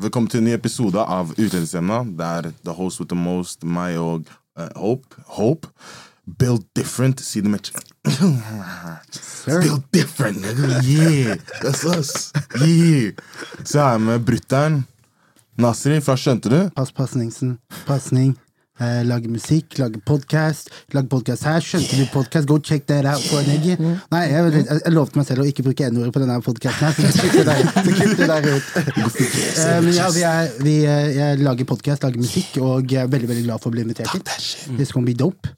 Velkommen til en ny episode av Utenlandsemna. Det er The Host with the Most, meg og uh, Hope. Hope. Build different. Si det med Build different, nigga. Yeah, that's us. Yeah. Så er jeg med brutter'n. Nasri fra Skjønte du? Pass pasningsen. Pasning. Eh, lage musikk, lage podkast. Lage podkast her. Skjønte du podkast? Go check that out for nigga. Nei, jeg, jeg, jeg lovte meg selv å ikke bruke n-ordet på denne podkasten her, så det der, så klipp det der ut. Eh, men ja, vi er, vi, eh, jeg lager podkast, lager musikk, og jeg er veldig veldig glad for å bli invitert hit. This gonna be dope.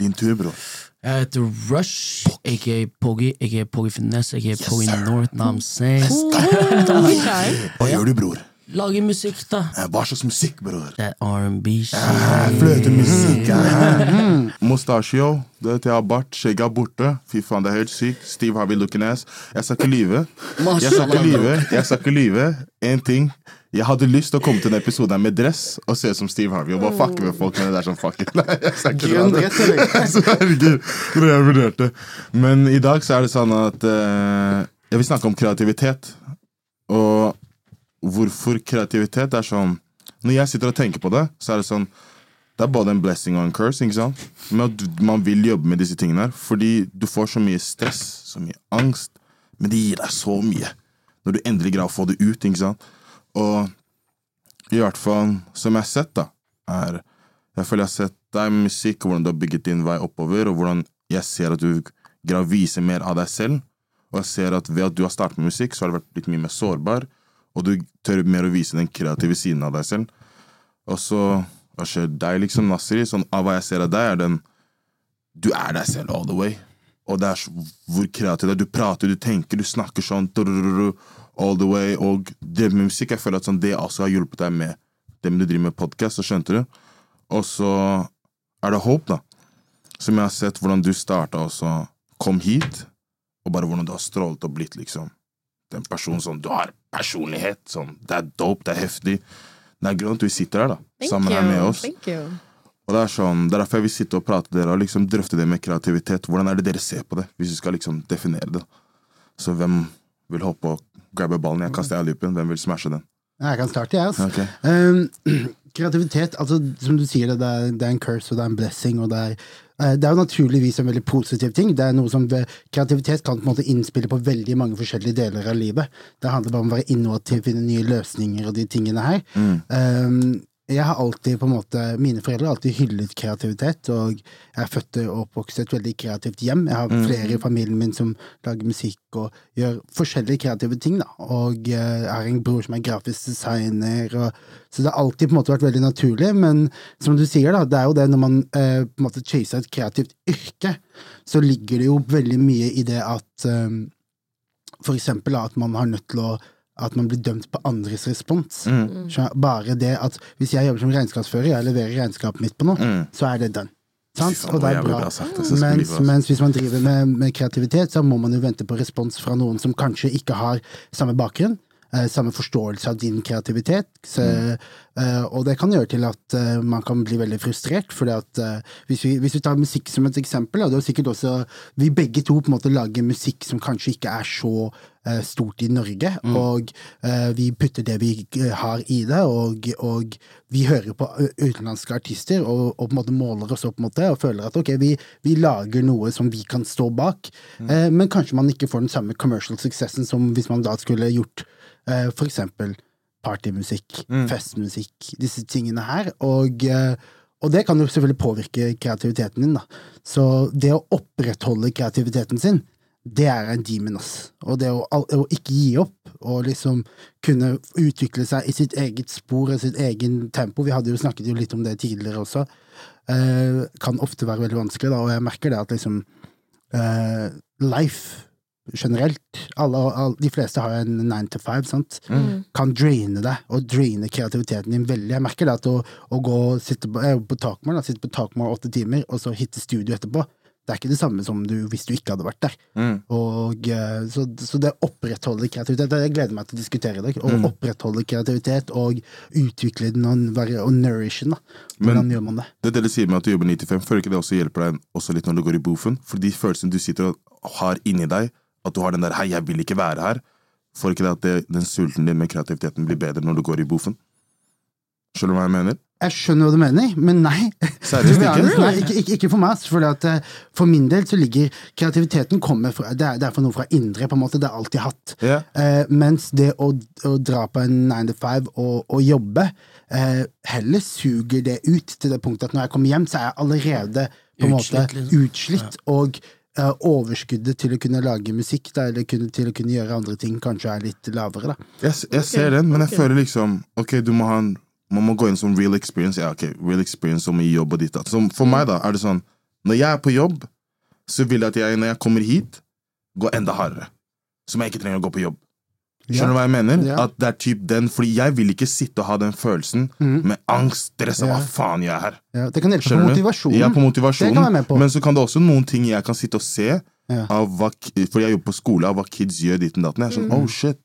Din tur, bror. Jeg heter Rush, aka Poggy, aka Poggy Finesse, aka Poggy North, I'm saying? Hva gjør du, bror? Lager musikk, da. Eh, Hva slags musikk, bror? Det er R&B shit. Eh, Fløtemusikk. eh. Mustachio. Du vet, jeg har bart. Skjegget er borte. Fy faen, det er helt sykt. Steve Harvey looking ass. Jeg skal ikke lyve. Jeg skal ikke lyve. Jeg skal ikke lyve. En ting. Jeg hadde lyst til å komme til den episoden med dress og se ut som Steve Harvey og bare fucke med folk. Men det der som fucker. Nei, jeg skal ikke Grønn dra det. det det. Men i dag så er det sånn at uh, jeg vil snakke om kreativitet. Og hvorfor kreativitet er sånn Når jeg sitter og tenker på det, så er det sånn Det er både en blessing og en curse. ikke sant? Men at man vil jobbe med disse tingene her. Fordi du får så mye stress, så mye angst. Men det gir deg så mye. Når du endelig greier å få det ut. ikke sant? Og i hvert fall, som jeg har sett, da, er Jeg føler jeg har sett deg med musikk, og hvordan du har bygget din vei oppover, og hvordan jeg ser at du greier å vise mer av deg selv. Og jeg ser at ved at du har startet med musikk, så har du vært litt mye mer sårbar, og du tør mer å vise den kreative siden av deg selv. Og så hva skjer deg, liksom, Nasri? Sånn, av hva jeg ser av deg, er den Du er deg selv all the way. Og det er så, hvor kreativ du er. Du prater, du tenker, du snakker sånn all the way. Og det med musikk, jeg føler at sånn, det også har hjulpet deg med det med du driver med podkast, så skjønte du. Og så er det håp, da. Som jeg har sett hvordan du starta også, kom hit, og bare hvordan du har strålt og blitt liksom den personen som Du har personlighet. Sånn, det er dope, det er heftig. Det er grunnen til at vi sitter her, da. sammen her med oss. Og det er sånn, det er derfor jeg vil sitte og prate dere og liksom drøfte det med kreativitet. Hvordan er det dere ser på det, hvis vi skal liksom definere det? Så hvem vil hoppe og grabbe ballen? Jeg kaster alley-oopen. Hvem vil smashe den? Jeg kan starte, jeg. Altså. Okay. Um, kreativitet, altså, som du sier, det, det, er, det er en curse og det er en blessing. Og det, er, det er jo naturligvis en veldig positiv ting. Det er noe som Kreativitet kan på en måte innspille på veldig mange forskjellige deler av livet. Det handler bare om å være innovativ, finne nye løsninger og de tingene her. Um, jeg har alltid på en måte, Mine foreldre har alltid hyllet kreativitet, og jeg er født og oppvokst i et veldig kreativt hjem. Jeg har flere i familien min som lager musikk og gjør forskjellige kreative ting. da, Og eh, jeg har en bror som er grafisk designer. Og, så det har alltid på en måte vært veldig naturlig, men som du sier, da, det er jo det når man eh, på en måte chaser et kreativt yrke, så ligger det jo veldig mye i det at eh, for eksempel da, at man har nødt til å at man blir dømt på andres respons. Mm. Bare det at hvis jeg jobber som regnskapsfører, jeg leverer regnskapet mitt på noe, så er det done. Og det er bra. Mens, mens hvis man driver med, med kreativitet, så må man jo vente på respons fra noen som kanskje ikke har samme bakgrunn. Eh, samme forståelse av din kreativitet. Så, eh, og det kan gjøre til at eh, man kan bli veldig frustrert. For hvis, vi, hvis vi tar musikk som et eksempel, og det er sikkert også Vi begge to på en måte lager musikk som kanskje ikke er så stort i Norge, og uh, vi putter det vi har i det, og, og vi hører på utenlandske artister og, og på en måte måler oss opp mot det, og føler at ok, vi, vi lager noe som vi kan stå bak, eh, men kanskje man ikke får den samme commercial successen som hvis man da skulle gjort eh, for eksempel partymusikk, festmusikk, disse tingene her, og eh, og det kan jo selvfølgelig påvirke kreativiteten din, da. Så det å opprettholde kreativiteten sin, det er en demon, ass. Og det å, å ikke gi opp, og liksom kunne utvikle seg i sitt eget spor og sitt egen tempo, vi hadde jo snakket jo litt om det tidligere også, eh, kan ofte være veldig vanskelig, da, og jeg merker det at liksom eh, Life generelt, alle, alle, de fleste har en nine to five, sant? kan draine deg, og draine kreativiteten din veldig. Jeg merker det at å, å gå og sitte på, på Takmar, sitte på åtte timer, og så hitte studio etterpå, det er ikke det samme som du, hvis du ikke hadde vært der. Og, eh, så, så det opprettholder kreativitet, jeg gleder meg til å diskutere det, å opprettholde kreativitet og utvikle den og, være, og nourish den. da. Hvordan gjør man det? Det dere sier med at du jobber 9-5 føler ikke det også hjelper deg også litt når du går i boofen? For de følelsene du sitter og har inni deg, at du har den der 'hei, jeg vil ikke være her', får ikke det at det, den sulten din med kreativiteten blir bedre når du går i boofen? Skjønner du hva jeg mener? Jeg skjønner hva du mener, men nei. Seriøst ikke? honest, Nei, ikke, ikke, ikke for meg. For, at, eh, for min del så ligger kreativiteten kommer fra, det, er, det er for noe fra indre, på en måte. Det har alltid hatt. Yeah. Eh, mens det å, å dra på en nine to five og, og jobbe, eh, heller suger det ut til det punktet at når jeg kommer hjem, så er jeg allerede på en måte Utslitt, liksom. utslitt. Og eh, overskuddet til å kunne lage musikk da, eller kunne, til å kunne gjøre andre ting kanskje er litt lavere. da. Jeg, jeg ser den, men jeg føler liksom Ok, du må ha en Man må gå inn som real experience. Ja, ok, real experience som i jobb og ditt. Så For meg, da, er det sånn Når jeg er på jobb, så vil jeg at jeg, når jeg kommer hit, går enda hardere. Som jeg ikke trenger å gå på jobb. Skjønner du hva jeg mener? At det er typ den Fordi jeg vil ikke sitte og ha den følelsen med angst, stress og hva faen jeg her. Ja, det kan hjelpe på motivasjonen. Ja, på Det motivasjonen. kan være med på. Men så kan det også noen ting jeg kan sitte og se, av hva, fordi jeg jobber på skole, av hva kids gjør dit og datt. Jeg er Mm. sånn, oh shit,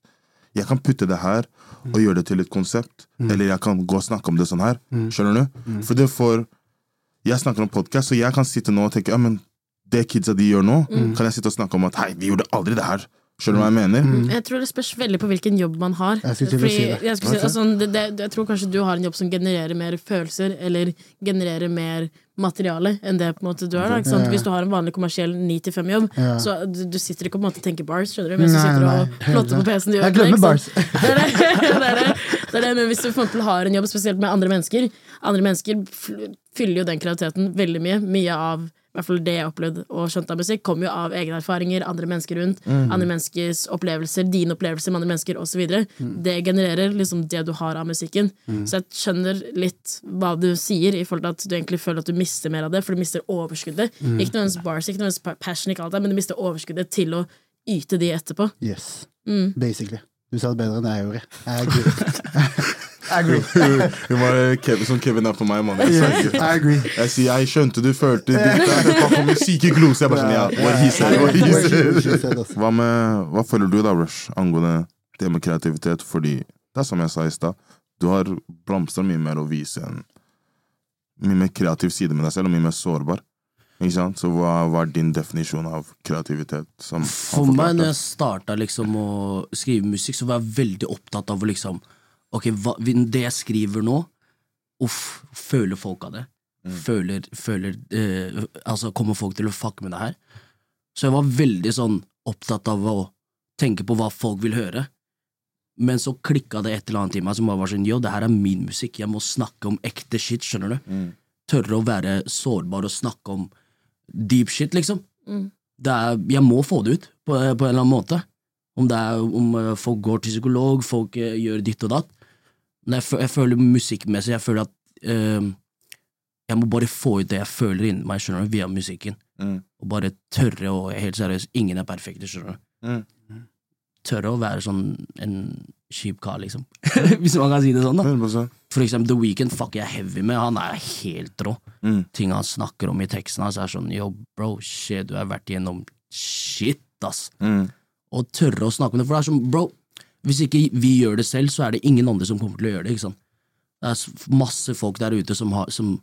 jeg kan putte det her og gjøre det til et konsept. Mm. Eller jeg kan gå og snakke om det sånn her. Skjønner du? For det får Jeg snakker om podkast, så jeg kan sitte nå og tenke ja, men det kidsa de gjør nå, Mm. kan jeg sitte og snakke om at hei, vi gjorde aldri det her. Skjønner du hva jeg mener? Mm. Jeg tror det spørs veldig på hvilken jobb man har. Jeg skulle til å Fordi si jeg, si, altså, det, det, jeg tror kanskje du har en jobb som genererer mer følelser, eller genererer mer materiale enn det på en måte du har. Da, ikke sant? Ja. Hvis du har en vanlig kommersiell 9-5-jobb, Ja. så du, du sitter ikke på en måte og tenker bars, skjønner du, mens du sitter nei, og plotter på PC-en. Jeg glemmer bars. Det er det. det, er det. det er det. Men hvis du for eksempel har en jobb spesielt med andre mennesker, andre mennesker fyller jo den kreativiteten veldig mye. Mye av i hvert fall det jeg opplevde og skjønte av musikk, kommer jo av egne erfaringer, andre mennesker rundt, andre menneskers opplevelser, dine opplevelser med andre mennesker osv. Det genererer liksom det du har av musikken. Så jeg skjønner litt hva du sier, i forhold til at du egentlig føler at du mister mer av det, for du mister overskuddet. Ikke nødvendigvis bars, ikke nødvendigvis passion, ikke alt det, men du mister overskuddet til å yte de etterpå. Yes. Mm. Basically. Du sa det bedre enn jeg gjorde. Jeg agree. I agree. Hun var Kevin, som Kevin er for meg, mann. Jeg, jeg sier jeg skjønte du følte ditt der. Det kom med syke gloser. Jeg bare sånn, ja, what he said, what he said. Hva, med, hva føler du da, Rush, angående det med kreativitet? Fordi det er som jeg sa i stad, du har blomstra mye mer å vise en Mye mer kreativ side med deg selv, og mye mer sårbar. Ikke sant? Så hva, var din definisjon av kreativitet? Som For meg, når jeg starta liksom å skrive musikk, så var jeg veldig opptatt av å liksom Ok, hva, det jeg skriver nå, uff, føler folk av det? Føler, føler uh, Altså, kommer folk til å fucke med det her? Så jeg var veldig sånn opptatt av å tenke på hva folk vil høre. Men så klikka det et eller annet i meg som bare var sånn Yo, det her er min musikk, jeg må snakke om ekte shit, skjønner du? Tørre å være sårbar og snakke om deep shit, liksom. Det er, jeg må få det ut på, på en eller annen måte. Om, det er, om eh, folk går til psykolog, folk eh, gjør ditt og datt. Jeg, jeg føler musikkmessig, jeg føler at eh, jeg må bare få ut det jeg føler inni meg, skjønner via musikken. Mm. Og bare tørre å Helt seriøst, ingen er perfekte, skjønner du. Mm. Tørre å være sånn en kjip kar, liksom. Hvis man kan si det sånn, da. For eksempel The Weeknd fucker jeg heavy med, han er helt rå. Mm. Ting han snakker om i teksten hans, er sånn yo, bro, shit, du har vært igjennom shit, ass. Mm. Og tørre å snakke om det, for det er sånn, bro, hvis ikke vi gjør det selv, så er det ingen andre som kommer til å gjøre det, ikke sant. Det er masse folk der ute som, har, som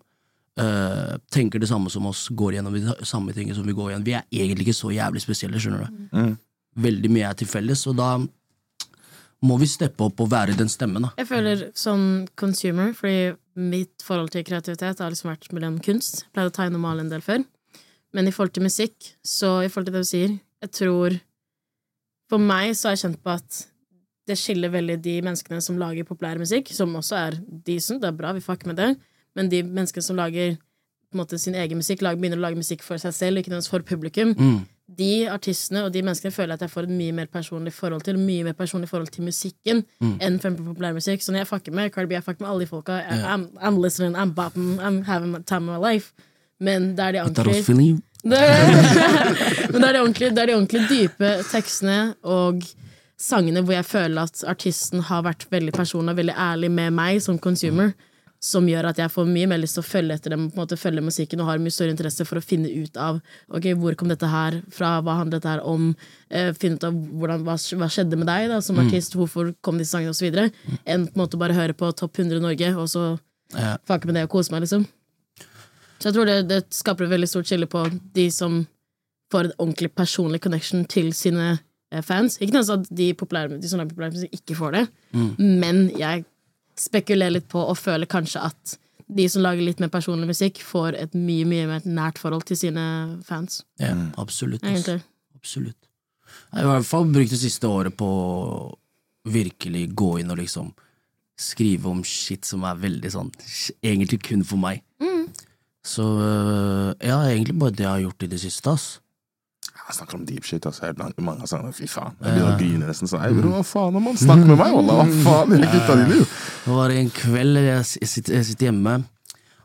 øh, tenker det samme som oss, går gjennom de samme tingene som vi går igjen. Vi er egentlig ikke så jævlig spesielle, skjønner du. Mm. veldig mye er til felles, og da må vi steppe opp og være den stemmen. da. Jeg føler som consumer, fordi mitt forhold til kreativitet har liksom vært mellom kunst. Jeg pleide å tegne og male en del før. Men i forhold til musikk, så i forhold til det du sier, jeg tror For meg så har jeg kjent på at det skiller veldig de menneskene som lager populær musikk, som også er decent, det er bra, vi fucker med det, men de menneskene som lager på en måte sin egen musikk, lager, begynner å lage musikk for seg selv, ikke nødvendigvis for publikum, de artistene og de menneskene føler at jeg får et mye mer personlig forhold til, mye mer personlig forhold til musikken enn for populærmusikk. Så når jeg fucker med Cardi B, jeg fucker med alle de folka. yeah. I'm, I'm listening, I'm bopping, I'm having my time of my life. Men det er de ordentlige Men det er de ordentlig, det er de ordentlig dype tekstene og sangene hvor jeg føler at artisten har vært veldig personlig og veldig ærlig med meg som consumer, som gjør at jeg får mye mer lyst til å følge etter dem, på en måte følge musikken og har mye større interesse for å finne ut av ok, hvor kom dette her fra, hva handlet dette her om, eh, finne ut av hvordan, hva, hva skjedde med deg da, som artist, hvorfor kom disse sangene osv., enn på en måte bare høre på Topp 100 Norge og så Ja. fake med det og kose meg, liksom. Så jeg tror det, det skaper et veldig stort skille på de som får en ordentlig personlig connection til sine fans. Ikke nødvendigvis at de, populære, de som lager populær musikk, ikke får det, men jeg spekulerer litt på og føler kanskje at de som lager litt mer personlig musikk, får et mye mye mer nært forhold til sine fans. Ja, absolutt. Absolutt. Jeg har i hvert fall brukt det siste året på å virkelig gå inn og liksom skrive om shit som er veldig sånn Egentlig kun for meg. Så øh, ja, egentlig bare det jeg har gjort i det siste, ass. Jeg snakker om deep shit. Altså. Jeg mange sanger. Fy faen. Jeg begynner å grine nesten. sånn. Hei, bro, hva faen, man snakker med meg. Hva faen? Hele gutta dine, jo. Det var en kveld jeg, sitter, jeg sitter hjemme,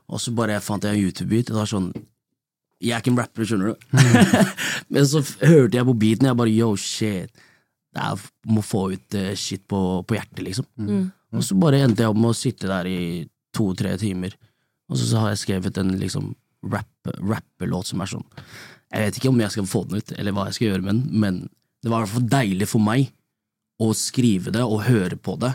og så bare fant jeg en YouTube-bit. Det var sånn Jeg er ikke en rapper, skjønner du. Men så hørte jeg på beaten, jeg bare yo, shit. Det er, må få ut eh, shit på, på hjertet, liksom. Og så bare endte jeg opp med å sitte der i to-tre timer, og så, så har jeg skrevet en liksom rap- rappelåt som er sånn Jeg vet ikke om jeg skal få den ut, eller hva jeg skal gjøre med den, men det var i hvert fall deilig for meg å skrive det og høre på det.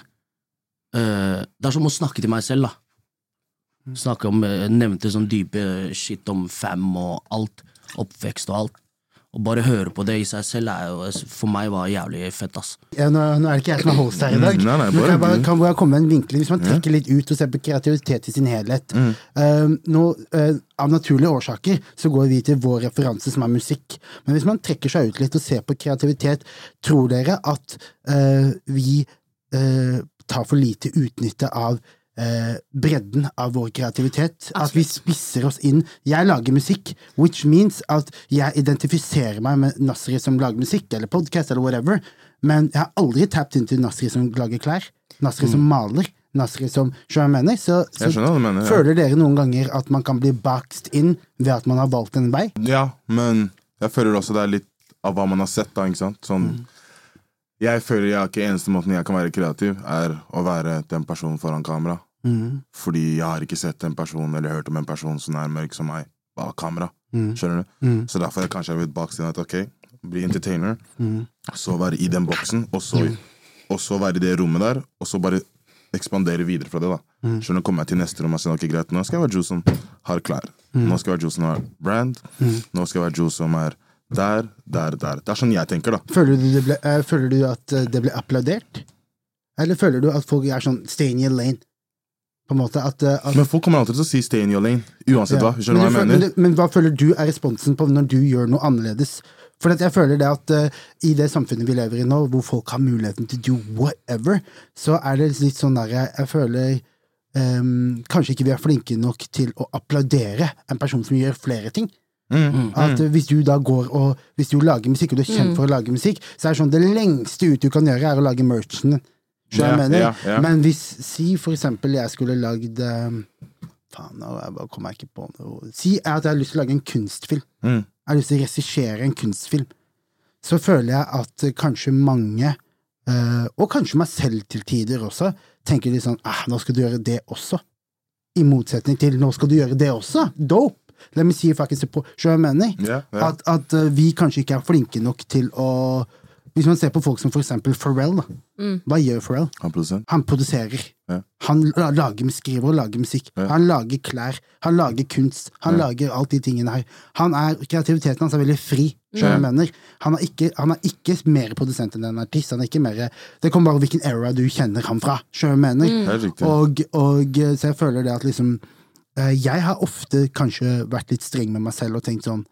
Uh, det er som å snakke til meg selv, da. Snakke om, eh, Nevnte sånn dype shit om fam og alt. Oppvekst og alt. Og bare høre på det i seg selv er jo, for meg var jævlig fett, ass. Ja, nå, nå er det ikke jeg som er host her i dag. Mm, nei, nei, bare kan jeg bare, kan bare komme med en vinkling Hvis man trekker litt ut og ser på kreativitet i sin helhet Mm. uh, nå, uh, Av naturlige årsaker så går vi til vår referanse, som er musikk. Men hvis man trekker seg ut litt og ser på kreativitet, tror dere at uh, vi eh, tar for lite utnytte av eh, bredden av vår kreativitet. At vi spisser oss inn. Jeg lager musikk, which means at jeg identifiserer meg med Nasri som lager musikk, eller podkast, eller whatever, men jeg har aldri tapt inn til Nasri som lager klær. Nasri som maler. Nasri som mener? Så, så Mm. Mener, ja. føler dere noen ganger at man kan bli boxed inn ved at man har valgt en vei? Ja, men jeg føler også det er litt av hva man har sett, da, ikke sant? Sånn, Jeg føler jeg ikke eneste måten jeg kan være kreativ, er å være den personen foran kamera. Fordi jeg har ikke sett en person eller hørt om en person som er mørk som meg bak kamera. Skjønner du? Så derfor er jeg kanskje blitt boxed inn at ok, bli entertainer, så være i den boksen, og så, og så være i det rommet der, og så bare ekspandere videre fra det. da Skjønner du, Kommer jeg til neste rom og sier ok, greit, nå skal jeg være Joe som har klær. Nå skal jeg være Joe som har brand. Nå skal jeg være Joe som er der, der, der. Det er sånn jeg tenker, da. Føler du, det ble, uh, føler du at eh, det ble applaudert? Eller føler du at folk er sånn stay in your lane? På en måte at, eh, at Men folk kommer alltid til å si 'stay in your lane', uansett Ja. hva. Skjønner du hva jeg mener? Men, men hva føler du er responsen på når du gjør noe annerledes? For at jeg føler det at uh, i det samfunnet vi lever i nå, hvor folk har muligheten til å do whatever, så er det litt sånn der jeg, jeg føler um, Kanskje ikke vi er flinke nok til å applaudere en person som gjør flere ting. Mm, At eh, Hvis du da går og Hvis du lager musikk, og du er kjent for å lage musikk, så er det sånn det lengste ut du kan gjøre, er å lage merchen mener? ja, ja. Men hvis, si for eksempel jeg skulle lagd eh, Faen, nå bare kommer jeg ikke på noe Si at jeg har lyst til å lage en kunstfilm. Mm. Jeg har lyst til å regissere en kunstfilm. Så føler jeg at kanskje mange, eh, og kanskje meg selv til tider også, tenker litt sånn ah, nå skal du gjøre det også. I motsetning til nå skal du gjøre det også. Dope! Let me see if I can support Skjønner du mener? Yeah, yeah. At, at eh, vi kanskje ikke er flinke nok til å Hvis man ser på folk som for eksempel Pharrell, da. Hva gjør Pharrell? Han produsent. Han produserer. Yeah. Han lager, skriver og lager musikk. Han lager klær. Han lager kunst. Han lager alt de tingene her. Han er, kreativiteten hans er veldig fri. skjønner du mener. Han er, ikke, han er ikke mer produsent enn en artist. Han er ikke mer, det kommer bare hvilken era du kjenner ham fra. skjønner du mener. Det er. Og, og eh, så jeg føler det at liksom Jeg har ofte kanskje vært litt streng med meg selv og tenkt sånn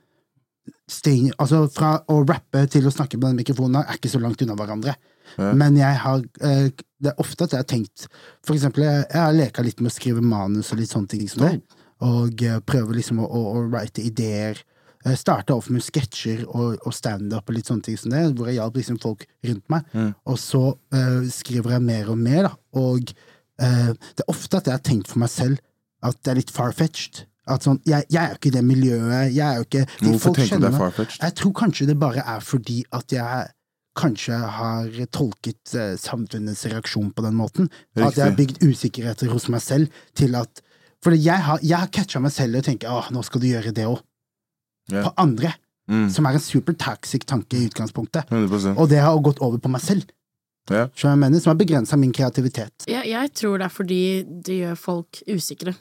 streng, Altså fra å rappe til å snakke på den mikrofonen er ikke så langt unna hverandre. Men jeg har eh, Det er ofte at jeg har tenkt For eksempel, jeg, jeg har leka litt med å skrive manus og litt sånne ting som det. Og eh, prøver liksom å, å, å write ideer. Starta off med sketsjer og, og standup og litt sånne ting som det, hvor jeg hjalp liksom folk rundt meg. Og så uh, skriver jeg mer og mer, da. Og uh, det er ofte at jeg har tenkt for meg selv at det er litt far-fetched. At sånn, jeg, jeg er jo ikke i det miljøet. Jeg er jo ikke Hvorfor folk tenker du det er far-fetched? Jeg tror kanskje det bare er fordi at jeg kanskje har tolket eh, samfunnets reaksjon på den måten. At jeg har bygd usikkerheter hos meg selv til at For jeg har, jeg har catcha meg selv og tenker at nå skal du gjøre det òg. Yeah. På andre. Mm. Som er en super toxic tanke i utgangspunktet. 100 Og det har gått over på meg selv. Yeah. Som, jeg mener? Som har begrensa min kreativitet. Jeg, jeg tror det er fordi det gjør folk usikre.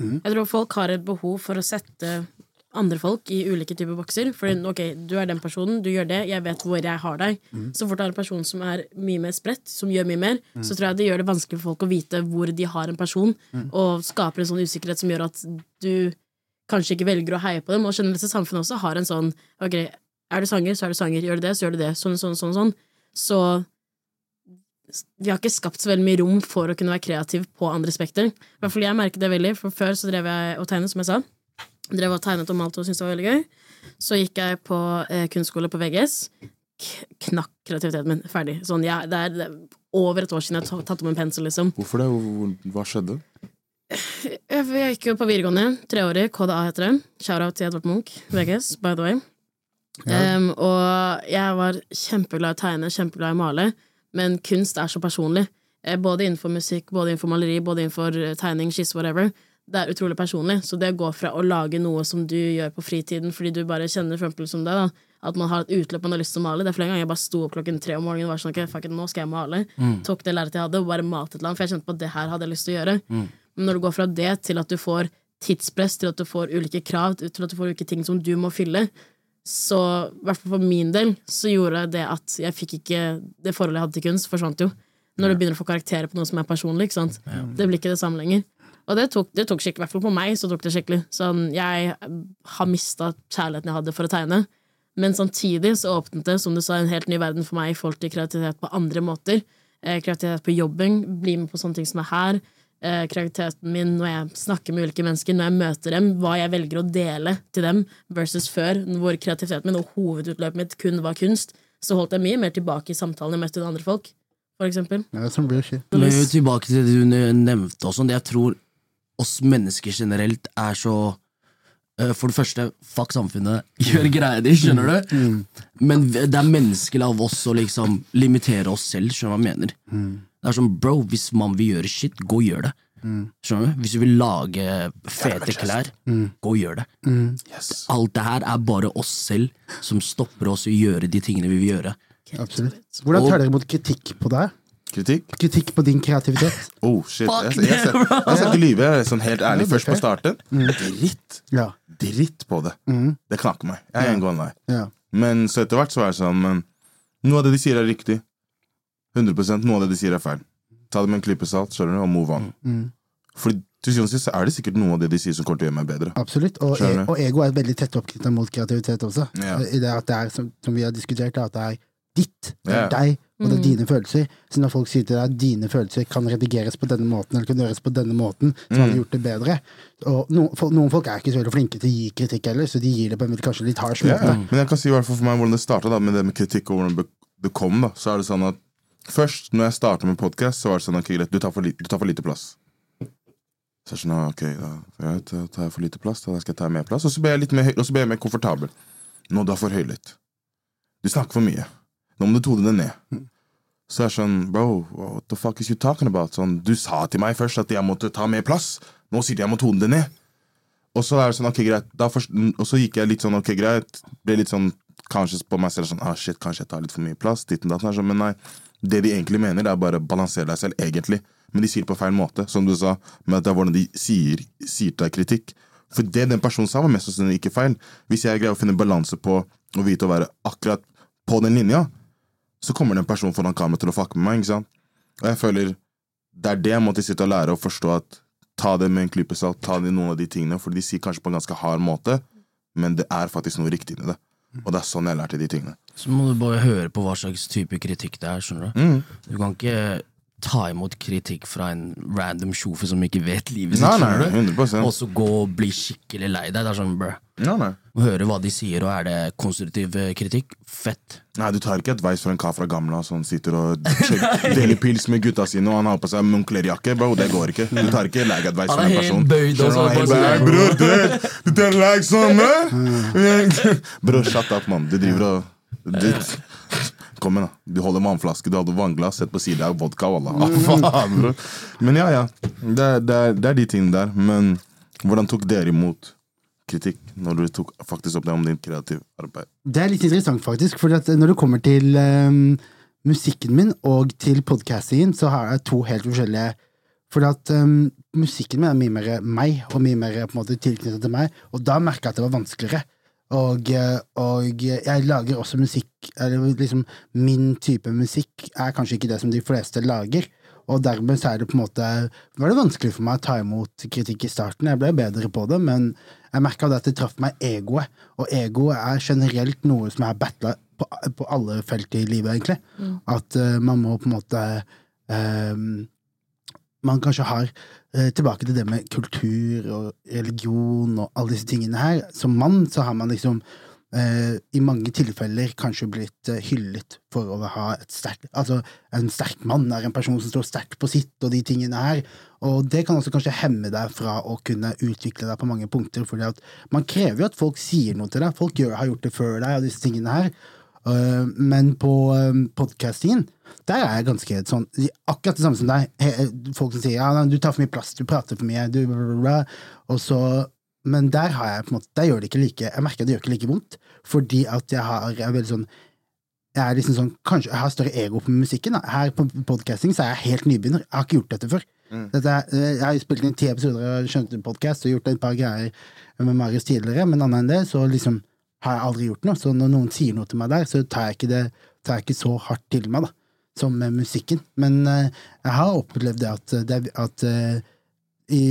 Mhm. Jeg tror folk har et behov for å sette andre folk i ulike typer bokser. For ok, du er den personen, du gjør det, jeg vet hvor jeg har deg. Mm. Så fort du har en person som er mye mer spredt, som gjør mye mer, så tror jeg det gjør det vanskelig for folk å vite hvor de har en person, Mhm. og skaper en sånn usikkerhet som gjør at du kanskje ikke velger å heie på dem. Og generelt sett samfunnet også har en sånn ok, er du sanger, så er du sanger. Gjør du det, så gjør du det. Sånn, sånn, sånn, sånn. Så vi har ikke skapt så veldig mye rom for å kunne være kreativ på andre spekter. I hvert fall jeg merket det veldig, for før så drev jeg og tegnet, som jeg sa. Drev og tegnet og malte og syntes det var veldig gøy. Så gikk jeg på eh, kunstskole på VGS. K knakk kreativiteten min. Ferdig. Sånn, ja, det, er, det er over et år siden jeg har tatt om en pensel, liksom. Hvorfor det? Hva skjedde? Jeg, jeg gikk jo på videregående, treårig, KDA heter det. Shout-out til Edvard Munch, VGS, by the way. Um, og jeg var kjempeglad i å tegne, kjempeglad i å male, men kunst er så personlig. Eh, Både innenfor musikk, både innenfor maleri, både innenfor eh, tegning, skisse, whatever. Det er utrolig personlig. Så det å gå fra å lage noe som du gjør på fritiden fordi du bare kjenner for som det, da, at man har et utløp man har lyst til å male Det er flere ganger jeg bare sto opp klokken tre om morgenen og var sånn, ok, fuck it, nå skal jeg male. Tok det lerretet jeg hadde, og bare malte et eller annet, for jeg kjente på at det her hadde jeg lyst til å gjøre. Men når du går fra det til at du får tidspress, til at du får ulike krav, til at du får ulike ting som du må fylle, så i hvert fall for min del så gjorde det at jeg fikk ikke Det forholdet jeg hadde til kunst, forsvant jo. Når du begynner å få karakterer på noe som er personlig. Ikke sant? Det blir ikke det samme lenger. Og det tok, det tok skikkelig, i hvert fall på meg, så tok det skikkelig. Sånn, jeg har mista kjærligheten jeg hadde for å tegne. Men samtidig så åpnet det, som du sa, en helt ny verden for meg i forhold til kreativitet på andre måter. Eh, kreativitet på jobbing, bli med på sånne ting som er her. Eh, kreativiteten min når jeg snakker med ulike mennesker, når jeg møter dem, hva jeg velger å dele til dem, versus før, hvor kreativiteten min og hovedutløpet mitt kun var kunst, så holdt jeg mye mer tilbake i samtalene jeg møtte med andre folk, for eksempel. Ja, det er sånn. Men tilbake til det du nevnte også. Jeg tror oss mennesker generelt er så eh, For det første, fuck samfunnet. Gjør greia di, skjønner du? Men det er menneskelig av oss å liksom limitere oss selv, skjønner du hva jeg mener? Det er sånn, bro, hvis man vil gjøre shit, gå og gjør det. Skjønner du? Hvis du vil lage fete klær, gå og gjør det. Yes. Alt det her er bare oss selv som stopper oss i å gjøre de tingene vi vil gjøre. Absolutt. Hvordan tar dere imot kritikk på det? Kritikk? Kritikk på din kreativitet? Oh, shit. Fuck Jeg, jeg, jeg, jeg, skal ikke lyve. Sånn helt ærlig. Ja, Først på starten. Dritt. Ja. Dritt på det. Det knakker meg. Jeg er en gående vei. ja. Men så etter hvert så er det sånn Men noe av det de sier, er riktig. 100 Noe av det de sier, er feil. Ta det med en klype salt, skjønner du, og move on. Fordi til syvende og sist er det sikkert noe av det de sier, som kommer til å gjøre meg bedre. Absolutt. Og, e og ego er veldig tett oppknytta mot kreativitet også. Ja. I det at det er, som, som vi har diskutert, at det er ditt. Det er Ja. deg, og det er dine følelser. Så når folk sier til deg at dine følelser kan redigeres på denne måten, eller kan gjøres på denne måten, så hadde gjort det bedre. Og no, for, noen folk er ikke så veldig flinke til å gi kritikk heller, så de gir det på en kanskje litt harsh Ja, måte. Men jeg kan si i hvert fall for meg hvordan det starta, med det med kritikk og hvordan det kom. da Så er det sånn at Først, når jeg starta med podkast, så var det sånn ok, greit, du tar for, li du tar for lite plass. Så jeg sånn, ok, da, greit, da tar jeg for lite plass, da skal jeg ta mer plass. Og så ble jeg litt mer, og så ble jeg mer komfortabel. Nå du har for høylytt. Du snakker for mye. Nå må du tone det ned. Så er jeg sånn, bro, what the fuck is you talking about? Sånn, du sa til meg først at jeg måtte ta mer plass. Nå sier du jeg må tone det ned. Og så er det sånn, ok, greit. Da først, og så gikk jeg litt sånn, ok, greit. Ble litt sånn kanskje på meg selv sånn ah, shit, kanskje jeg tar litt for mye plass. Ditten, og datt, sånn, Men nei, det de egentlig mener, er bare balansere deg selv, egentlig. Men de sier det på feil måte, som du sa, med at det er hvordan de sier, sier til deg kritikk. For det den personen sa, var mest sannsynlig ikke feil. Hvis jeg greier å finne balanse på å vite å være akkurat på den linja, så kommer den personen foran kameraet til å fucke med meg. ikke sant? Og jeg føler det er det jeg måtte sitte og lære å forstå at ta det med en klype salt, ta det i noen av de tingene, for de sier kanskje på en ganske hard måte, men det er faktisk noe riktig med det. Og det er sånn jeg lærte de tingene. Så må du bare høre på hva slags type kritikk det er. skjønner Du Mm. Du kan ikke ta imot kritikk fra en random tjofe som ikke vet livet sitt. Nei, nei, 100%. Og så gå og bli skikkelig lei deg. Det er sånn, brr. Nei, nei. Høre hva de sier, og er det konstruktiv eh, kritikk? Fett. Nei, du tar ikke advice fra en kar fra Gamla som sitter og deler pils med gutta sine, og han har på seg munklerjakke. Bro, det går ikke. Du tar ikke lag-advice Han fra en person. bøyd så Skjønner du? bare Helt bøyd. Bror, du tar lag sånn, Bror, Bro, shut up, mann. Du driver og du, Kom igjen, da. Du holder vannflaske, du hadde vannglass, sett på sida av vodka. Faen. Men ja, ja. Det, er- det, er- det er de tingene der. Men hvordan tok dere imot kritikk når du tok faktisk opp det om din kreative arbeid? Det er litt interessant, faktisk. For når det kommer til um, musikken min og til podcastingen, så har jeg to helt forskjellige For at um, musikken min er mye mer meg, og mye mer på en måte tilknyttet til meg. Og da merka jeg at det var vanskeligere. Og, og jeg lager også musikk Eller liksom min type musikk er kanskje ikke det som de fleste lager. Og dermed så er det på en måte var det vanskelig for meg å ta imot kritikk i starten. Jeg ble bedre på det, men jeg merka at det traff meg egoet. Og egoet er generelt noe som jeg har battla på, på alle felt i livet, egentlig. At uh, man må på en måte um, Man kanskje har tilbake til det med kultur og religion og alle disse tingene her. Som mann så har man liksom eh, i mange tilfeller kanskje blitt eh, hyllet for å ha et sterkt Altså, en sterk mann er en person som står sterkt på sitt, og de tingene her. Og det kan også kanskje hemme deg fra å kunne utvikle deg på mange punkter, fordi at man krever jo at folk sier noe til deg. Folk gjør, har gjort det før deg, og disse tingene her. Uh, men på um, podcastingen, der er jeg ganske sånn Akkurat det samme som deg. Folk som sier ja, du tar for mye plass, du prater for mye, du. Og så Men der har jeg på en måte Der gjør det ikke like Jeg merker at det gjør ikke like vondt, fordi at jeg har jeg er veldig sånn jeg er liksom sånn, kanskje jeg har større ego på musikken. Da. Her på podcasting så er jeg helt nybegynner. Jeg har ikke gjort dette før. Dette er, eh, jeg har spilt inn ti episoder av Skjønte podkast og gjort et par greier med Marius tidligere, men annet enn det så liksom har jeg aldri gjort noe. Så når noen sier noe til meg der, så tar jeg ikke det tar jeg ikke så hardt til meg, da, som med musikken. Men eh, jeg har opplevd det at, det, at eh, i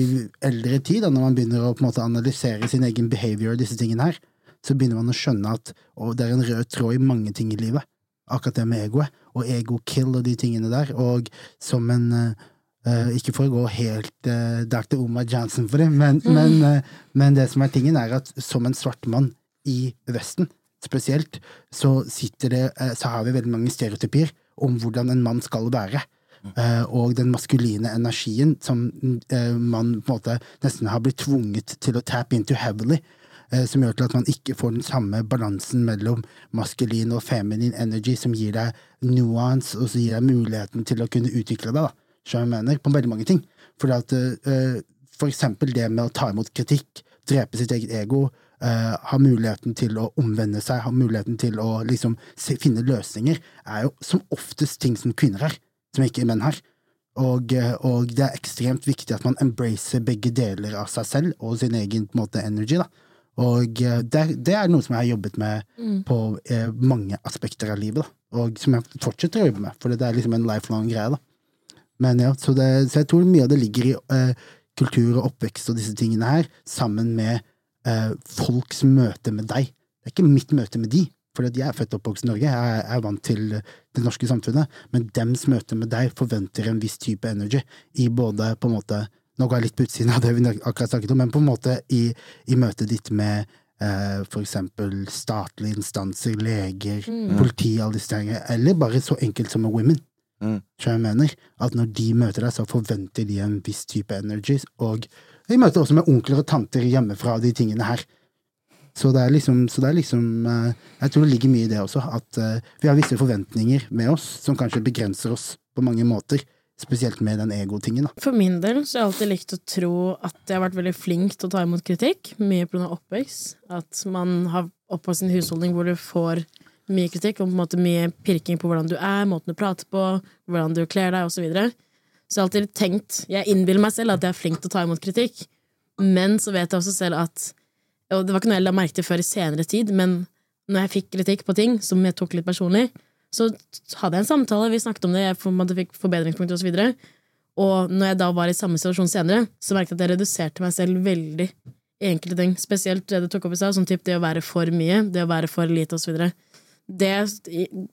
eldre tid, da, når man begynner å måte analysere sin egen behavior og disse tingene her, så begynner man å skjønne at å, det er en rød tråd i mange ting i livet. Akkurat det med egoet, og ego-kill og de tingene der. Og som en eh, eh, Ikke for å gå helt uh, Dr. Omar Jansen for det, men, men, uh, men det som er tingen, er at som en svart mann i Vesten spesielt, så, sitter det, eh, så har vi veldig mange stereotypier om hvordan en mann skal være. Uh, og den maskuline energien som uh, man på en måte nesten har blitt tvunget til å tap into heavily. Uh, som gjør til at man ikke får den samme balansen mellom maskulin og feminin energy, som gir deg nuance, og som gir deg muligheten til å kunne utvikle deg, da, som jeg mener, på veldig mange ting. Fordi at for eksempel det med å ta imot kritikk, drepe sitt eget ego, eh, ha muligheten til å omvende seg, ha muligheten til å liksom se, finne løsninger, er jo som oftest ting som kvinner har, som ikke menn har. Og, eh, og det er ekstremt viktig at man embracer begge deler av seg selv og sin egen på en måte, energy. da. Og eh, det, det er noe som jeg har jobbet med på eh, mange aspekter av livet, da. og som jeg fortsetter å jobbe med, for det er liksom en lifelong greie. da. Men ja, så, det, så jeg tror mye av det ligger i eh, kultur og oppvekst og disse tingene her, sammen med eh, folks møte med deg. Det er ikke mitt møte med de, for jeg er født og oppvokst i Norge, jeg er, vant til det norske samfunnet, men dems møte med deg forventer en viss type energy i både på en måte Nå går jeg litt på utsiden av det vi akkurat snakket om, men på en måte i, i møtet ditt med eh, for eksempel statlige instanser, leger, politi, alle disse tingene, eller bare så enkelt som med women. Mm. Så jeg mener at når de møter deg, så forventer de en viss type energy, og vi møter også med onkler og tanter hjemmefra de tingene her. Så det er liksom, det er liksom eh, Jeg tror det ligger mye i det også, at eh, vi har visse forventninger med oss som kanskje begrenser oss på mange måter, spesielt med den ego-tingen. For min del så har jeg alltid likt å tro at jeg har vært veldig flink til å ta imot kritikk, mye pga. oppvekst. At man har oppvokst en husholdning hvor du får mye kritikk, og på en måte mye pirking på hvordan du er, måten du prater på, hvordan du kler deg, osv. Så, jeg har alltid tenkt Jeg innbiller meg selv at jeg er flink til å ta imot kritikk, men så vet jeg også selv at Og det var ikke noe jeg la merke til før i senere tid, men når jeg fikk kritikk på ting som jeg tok litt personlig, så hadde jeg en samtale, vi snakket om det, jeg fikk forbedringspunkter osv. Og, så og når jeg da var i samme situasjon senere, så merket jeg at jeg reduserte meg selv veldig i enkelte ting. Spesielt det du tok opp i stad, som typ det å være for mye, det å være for lite osv. Det,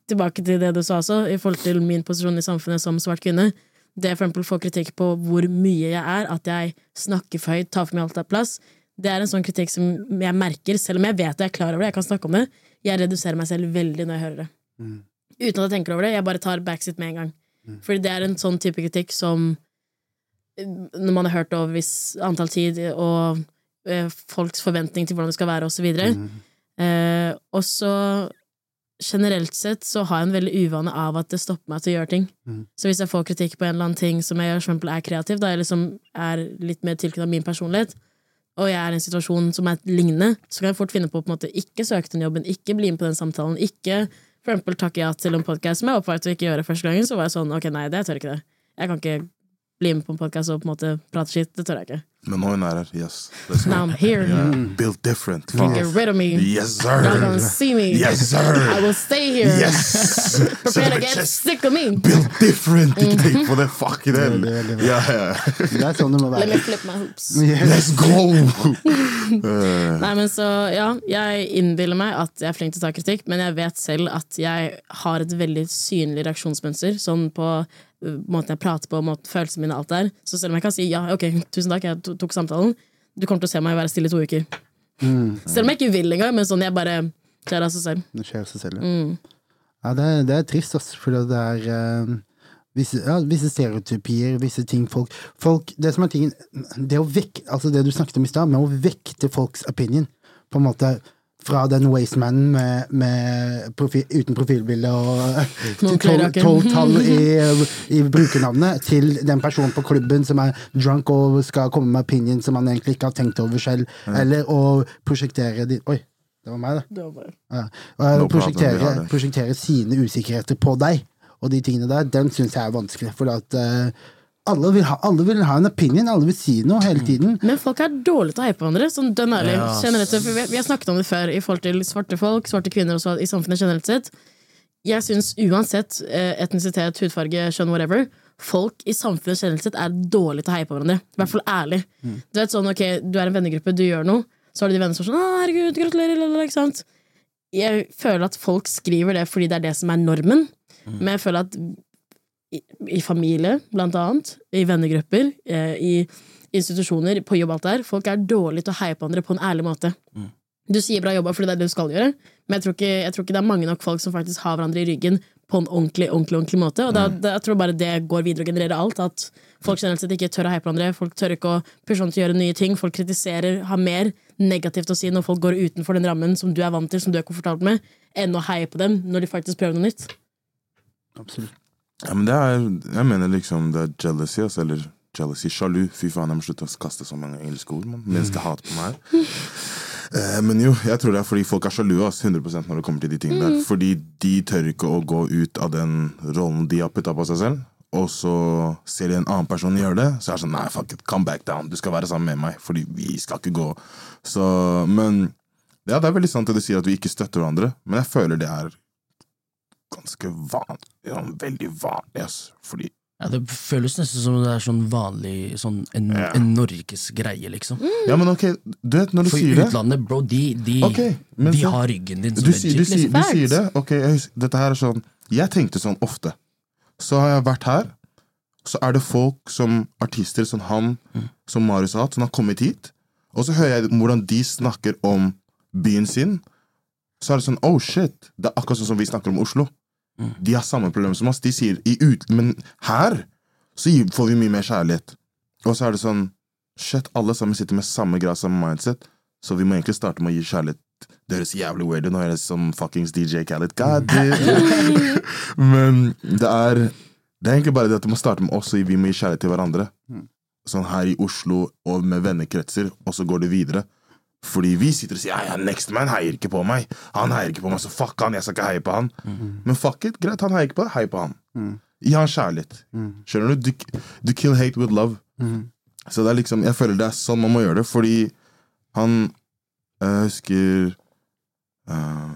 tilbake til det du sa også, i forhold til min posisjon i samfunnet som svart kvinne. Det for eksempel får kritikk på hvor mye jeg er, at jeg snakker for høyt, tar for mye alt av plass. Det er en sånn kritikk som jeg merker, selv om jeg vet det, jeg er klar over det, jeg kan snakke om det. Jeg reduserer meg selv veldig når jeg hører det. Uten at jeg tenker over det, jeg bare tar backseat med en gang. Fordi det er en sånn type kritikk som eh, Når man har hørt over viss antall tid, og eh, folks forventning til hvordan det skal være, og så videre. Eh, og så generelt sett så har jeg en veldig uvane av at det stopper meg til å gjøre ting. Så hvis jeg får kritikk på en eller annen ting som jeg gjør, for eksempel er kreativ, da jeg liksom er litt mer tilknyttet min personlighet, og jeg er i en situasjon som er lignende, så kan jeg fort finne på å på en måte ikke søke den jobben, ikke bli med på den samtalen, ikke for eksempel takke ja til en podkast som jeg oppvalgte å ikke gjøre første gangen, så var jeg sånn ok, nei, det jeg tør ikke det. Jeg kan ikke bli med på en podkast og på en måte prate skitt, det tør jeg ikke. Men nå er hun er her. Yes. Let's. Now I'm here. Yeah. Built different. You can get rid of me. Yes, Y'all gonna see me. Yes, sir. I will stay here. Yes! Prepare to get sick of me. Built different! Ikke tenk på det. Fuck it. Det er sånn det må Let me flip my hoops. Let's go! uh. Nei, men så, ja, jeg innbiller meg at jeg er flink til å ta kritikk, men jeg vet selv at jeg har et veldig synlig reaksjonsmønster, sånn på måten jeg prater på, måten følelsene mine, alt der. Så selv om jeg kan si ja, ok, tusen takk, jeg tok samtalen, du kommer til å se meg være stille i to uker. Selv om jeg ikke vil engang, men sånn jeg bare kjære av seg selv. Det skjer seg selv. Mm. Ja, det, er- det er trist, altså, for det er uh, visse, ja, visse stereotypier, visse ting folk, folk Det som er tingen Det å vekke Altså det du snakket om i stad, med å vekte folks opinion, på en måte fra den wastemanen med, med profil, uten profilbilde og tolv tall i, i brukernavnet, til den personen på klubben som er drunk og skal komme med opinion som han egentlig ikke har tenkt over selv, eller å prosjektere de Oi, det var meg, da. Det var Ja. Vi prosjektere, det. prosjektere sine usikkerheter på deg, og de tingene der, den syns jeg er vanskelig. For at eh, alle, vil ha, alle vil ha en opinion, alle vil si noe hele tiden. Men folk er dårlige til å heie på hverandre. Sånn dønn ærlig. Generelt sett, vi, vi har snakket om det før i forhold til svarte folk, svarte kvinner også i samfunnet generelt sett. Jeg syns uansett eh, etnisitet, hudfarge, kjønn, whatever, folk i samfunnet generelt sett er dårlige til å heie på hverandre. I hvert fall ærlig. Du vet sånn, ok, du er en vennegruppe, du gjør noe, så har du de venner som er sånn 'Å, herregud, gratulerer', eller ikke sant? Jeg føler at folk skriver det fordi det er det som er normen, men jeg føler at i, i familie, blant annet, i vennegrupper, eh, i institusjoner, på jobb, alt der, folk er dårlige til å heie på andre på en ærlig måte. Du sier bra jobba fordi det er det du skal gjøre, men jeg tror, ikke, jeg tror ikke det er mange nok folk som faktisk har hverandre i ryggen på en ordentlig, ordentlig, ordentlig måte. Og da, da, jeg tror bare det går videre og genererer alt. At folk generelt sett ikke tør å heie på hverandre. Folk tør ikke å pushe om til å gjøre nye ting. Folk kritiserer, har mer negativt å si når folk går utenfor den rammen som du er vant til, som du er komfortabel med, enn å heie på dem når de faktisk prøver noe nytt. Absolutt. Ja, men det er, jeg mener liksom det er jealousy, altså, eller jealousy, sjalu. Fy faen, jeg må slutte å kaste så mange engelske ord. Man. Mennesker hater på meg. Eh, men jo, jeg tror det er fordi folk er sjalu altså, 100% når det kommer til de tingene der. Fordi de tør ikke å gå ut av den rollen de har putta på seg selv. Og så ser de en annen person gjøre det, så er det sånn Nei, fuck it, come back down. Du skal være sammen med meg, fordi vi skal ikke gå. Så, men ja, det er veldig sant at du sier, at vi ikke støtter hverandre. Men jeg føler det er ganske vanlig. Ja, veldig vanlig, ass. Fordi Ja, det føles nesten som det er sånn vanlig sånn en, Ja. en norgesgreie, liksom. Ja, men ok, du vet, når du For sier det utlandet, bro, de, de, okay, de så- har ryggen din som du, du, legit, liksom. du sier det. Ok, jeg dette her er sånn Jeg tenkte sånn ofte. Så har jeg vært her, så er det folk som artister som han, som Marius har hatt, som har kommet hit. Og så hører jeg hvordan de snakker om byen sin. Så er det sånn Oh shit! Det er akkurat sånn som vi snakker om Oslo. De har samme problem som oss. De sier i ut, Men her så får vi mye mer kjærlighet. Og så er det sånn Shit, alle sammen sitter med samme grad, samme mindset. Så vi må egentlig starte med å gi kjærlighet. Det høres jævlig weird ut. Nå er det som fuckings DJ Khaled. God damn. Men det er Det er egentlig bare det at det må starte med oss, og vi må gi kjærlighet til hverandre. Sånn her i Oslo og med vennekretser, og så går det videre. Fordi vi sitter og sier ja, ja, next man heier ikke på meg. Han heier ikke på meg, så fuck han, jeg skal ikke heie på han. Men fuck it, greit, han heier ikke på deg, hei på han. Gi han kjærlighet. Skjønner du? du? Du kill hate with love. Så det er liksom, jeg føler det er sånn man må gjøre det, fordi han Jeg husker eh,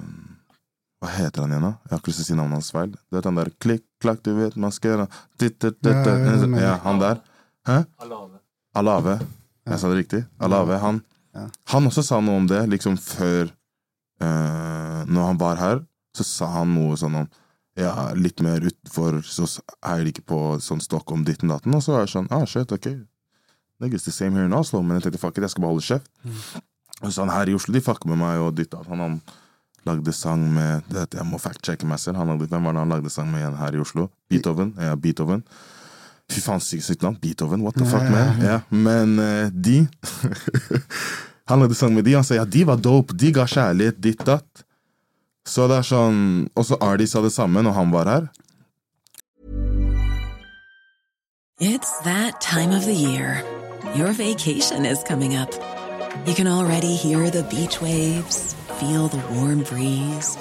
Hva heter han igjen, da? Jeg har ikke lyst til å si navnet hans feil. Du vet han der klikk, klakk, du vet ditt, Ja, han der. Hæ? Alave. Jeg sa det riktig. Alave. Han, Ja. han også sa noe om det, liksom før uh, Når han var her, så sa han noe sånn om ja, litt mer utenfor, så heier de ikke på sånn Stockholm, ditten datten. Og så er jeg sånn, ah, shit, ok. Niggas the same here in Oslo, men jeg tenkte fuck it, jeg skal bare holde kjeft. Og så han her i Oslo, de fucker med meg og ditt datt. Han, han lagde sang med det, Jeg må fact-checke meg selv. Han lagde, hvem var det han lagde sang med igjen her i Oslo? Beethoven. Ja, Beethoven. Fy faen, sykt sykt navn. Beethoven, what the fuck, man? Ja, men uh, de Han hadde sang med de, han sa ja, de var dope, de ga kjærlighet, ditt datt. Så det er sånn Og så Ardi sa det samme når han var her. It's that time of the year. Your vacation is coming up. You can already hear the beach waves, feel the warm breeze,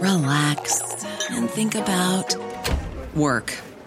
relax, and think about work.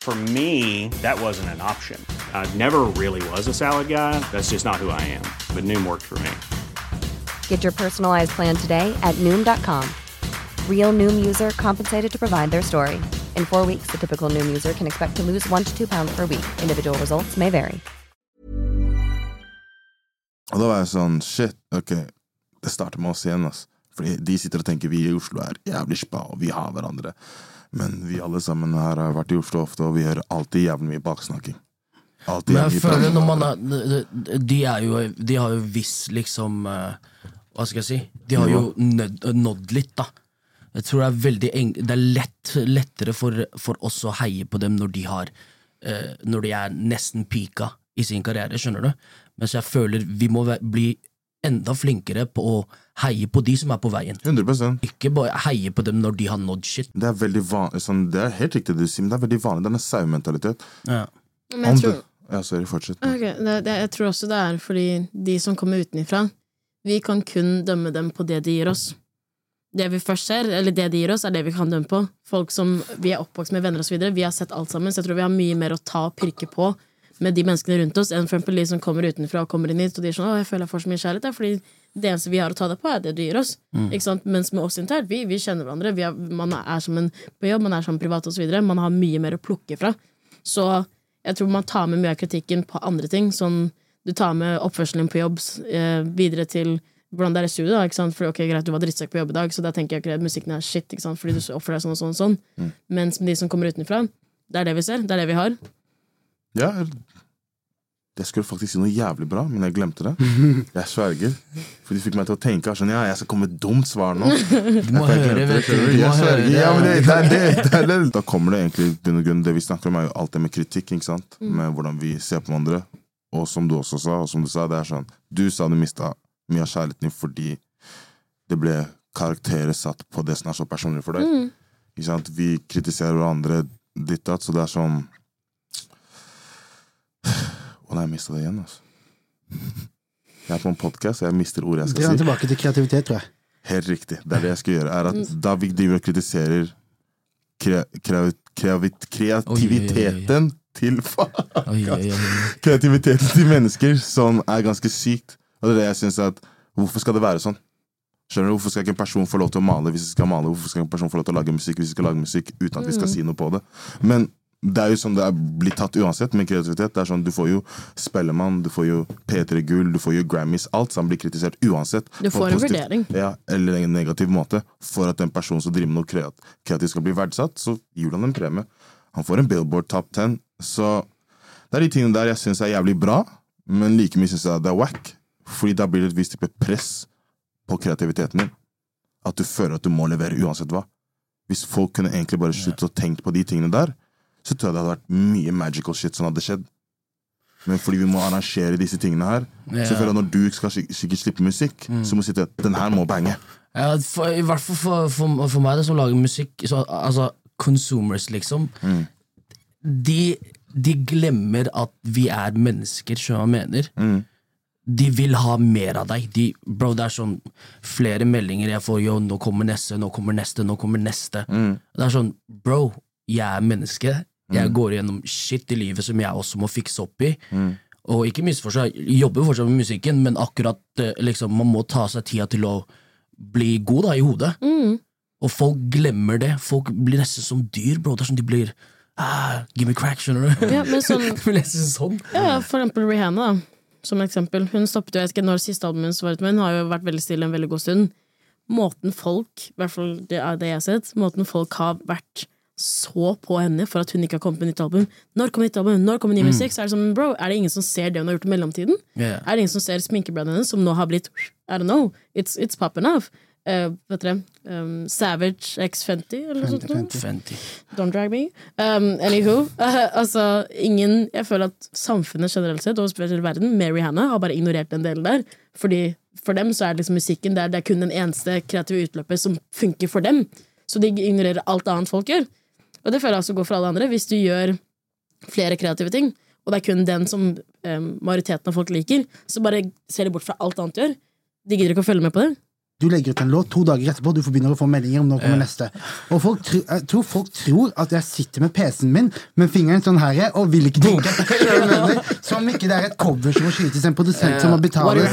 For me, that wasn't an option. I never really was a salad guy. That's just not who I am. But Noom worked for me. Get your personalized plan today at Noom.com. Real Noom user compensated to provide their story. In four weeks, the typical Noom user can expect to lose one to two pounds per week. Individual results may vary. Og da var jeg sånn shit, ok, det starter med oss igjen, ass. Fordi de sitter og tenker vi i Oslo er jævlig spa, og vi har hverandre. Men vi alle sammen her har vært i Oslo ofte, og vi hører alltid jævlig mye baksnakking. Alltid Men jeg føler når man er De er jo De har jo visst liksom eh, Hva skal jeg si? De har jo nådd litt, da. Jeg tror det er veldig eng Det er lett, lettere for, for oss å heie på dem når de har eh, Når de er nesten pika i sin karriere, skjønner du? Mens jeg føler vi må bli enda flinkere på å heie på de som er på veien. 100 Ikke bare heie på dem når de har nådd shit. Det er veldig vanlig, sånn, det er helt riktig det du sier, men det er veldig vanlig. Det er en saumentalitet. Ja. Men jeg tror, Ja, sorry, fortsett. Ok, det, det, jeg tror også det er fordi de som kommer utenifra, vi kan kun dømme dem på det de gir oss. Det vi først ser, eller det de gir oss, er det vi kan dømme på. Folk som vi er oppvokst med, venner osv. Vi har sett alt sammen, så jeg tror vi har mye mer å ta og pirke på med de menneskene rundt oss, enn for eksempel de som kommer utenfra og kommer inn hit, og de er sånn 'Å, jeg føler jeg får så mye kjærlighet', det er fordi det eneste vi har å ta det på, er det du gir oss. Ikke sant? Mens med oss internt, vi, vi kjenner hverandre, vi er, man er som en på jobb, man er som privat osv. Man har mye mer å plukke fra. Så jeg tror man tar med mye av kritikken på andre ting. Sånn, du tar med oppførselen på jobb eh, videre til hvordan det er i studio. Da, ikke sant? For, ok, greit, du var drittsekk på jobb i dag, så da tenker jeg ikke at musikken er shit. Ikke sant? Fordi du oppfører deg sånn og sånn. og sånn. Mens med de som kommer utenfra, det er det vi ser. Det er det vi har. Ja, jeg skulle faktisk si noe jævlig bra, men jeg glemte det. Jeg sverger. For de fikk meg til å tenke sånn, ja, jeg skal komme med et dumt svar nå. Du må Jeg høre, det, vet du. Jeg sverger. Ja, men det, det, det, det det. Da kommer det egentlig bunn og grunn Det vi snakker om, er jo alt det med kritikk. ikke sant? Med hvordan vi ser på hverandre. Og som du også sa, og som du sa, det er sånn Du sa du mista mye av kjærligheten din fordi det ble karakterer satt på det som er så personlig for deg. Sant? Vi kritiserer hverandre ditt datt, så det er sånn Å nei, jeg mista det igjen, altså. Jeg er på en podkast, og jeg mister ordet jeg Dra skal si. tilbake til kreativitet, tror jeg. Helt riktig. Det er det jeg skal gjøre. Er at Da vi driver og kritiserer kre, kre, kre, kreativiteten til. Kreativiteten til mennesker som er ganske sykt. Og det er det jeg synes at Hvorfor skal det være sånn? Skjønner du? Hvorfor skal ikke en person få lov til å male hvis de skal male? Hvorfor skal ikke en person få lov til å lage musikk hvis de skal lage musikk uten at vi skal si noe på det? Men det er jo sånn det er blitt tatt uansett med kreativitet. Det er sånn Du får jo Spellemann, du får jo P3 Gull, du får jo Grammys. Alt sammen blir kritisert uansett. Du får en positiv- vurdering. Ja, eller en negativ måte. For at en person som driver med noe kreat- kreativt skal bli verdsatt, så gir han en premie. Han får en Billboard Top 10. Så det er de tingene der jeg syns er jævlig bra, men like mye syns jeg det er wack. Fordi da blir det et visst type press på kreativiteten din. at du føler at du må levere uansett hva. Hvis folk kunne egentlig bare slutte å tenke på de tingene der, så tror jeg det hadde vært mye magical shit som hadde skjedd. Men fordi vi må arrangere disse tingene her, Ja. så føler jeg når du skal sikkert slippe musikk, så må du si at den her må bange. Ja, for, I hvert fall for, for, for meg det som lager musikk, så, altså consumers, liksom. De, de glemmer at vi er mennesker, som jeg mener? De vil ha mer av deg. De, bro, det er sånn flere meldinger jeg får. Yo, nå kommer neste, nå kommer neste, nå kommer neste. Det er sånn, bro, jeg er menneske. Jeg går gjennom shit i livet som jeg også må fikse opp i. Og ikke misforstå, jeg jobber fortsatt med musikken, men akkurat eh, liksom, man må ta seg tida til å bli god da, i hodet. Og folk glemmer det. Folk blir nesten som dyr, bro. Det er som de blir ah, Give me crack, skjønner du? Ja, men sånn, sånn. ja, for eksempel Rihanna. Som eksempel. Hun stoppet jo, jeg vet ikke når siste albumet hennes var ute, men hun har jo vært veldig stille en veldig god stund. Måten folk, i hvert fall det er det jeg har sett, måten folk har vært så på henne for at hun ikke har kommet med nytt album. Når kommer nytt album? Når kommer ny musikk? Så er det sånn, bro, er det ingen som ser det hun har gjort i mellomtiden? Yeah. Er det ingen som ser sminkebrandet hennes, som nå har blitt I don't know, it's, it's popping off. Uh, vet dere, um, Savage X Fenty, eller noe sånt? noe? Fenty. Don't drag me. Um, anywho. altså, ingen Jeg føler at samfunnet generelt sett, og spesielt verden, Mary Hannah, har bare ignorert den delen der. Fordi For dem så er det liksom musikken det er, det er kun den eneste kreative utløpet som funker for dem. Så de ignorerer alt annet folk gjør. Og det føler jeg også går for alle andre. Hvis du gjør flere kreative ting, og det er kun den som um, majoriteten av folk liker, så bare ser de bort fra alt annet du gjør. De gidder ikke å følge med på det. Du legger ut en låt, to dager etterpå du får begynner å få meldinger om når kommer neste. Og folk tro, jeg tror folk tror at jeg sitter med PC-en min med fingeren sånn her og vil ikke tenke. Som ikke det er et cover som må skytes, en produsent som må us?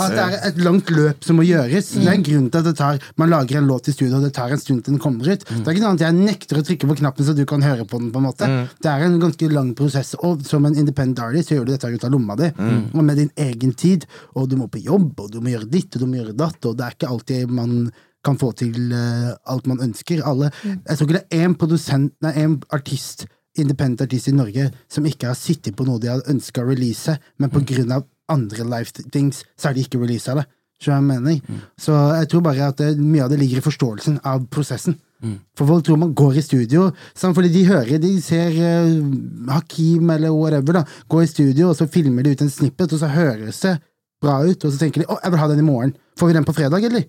at det er et langt løp som må gjøres. Det er en grunn til at det tar, man lager en låt i studio, og det tar en stund til den kommer ut. Det er ikke noe annet jeg nekter å trykke på knappen så du kan høre på den. på en måte. Det er en ganske lang prosess, og som en independent artist så gjør du dette ut av lomma di, og med din egen tid. Og du må på jobb, og du må gjøre ditt, og du må gjøre datt, og det er ikke alltid man kan få til uh, alt man ønsker. Alle, Jeg tror ikke det er én produsent, nei, en artist, independent artist i Norge som ikke har sittet på noe de har ønska å release, men på grunn av andre life things, så har de ikke releasa det. Skjønner jeg mener? Så jeg tror bare at det, mye av det ligger i forståelsen av prosessen. For folk tror man går i studio, sant? fordi de hører, de ser uh, Hakim eller whatever da, gå i studio, og så filmer de ut en snippet, og så høres det bra ut, og så tenker de 'Å, jeg vil ha den i morgen'. Får vi den på fredag, eller?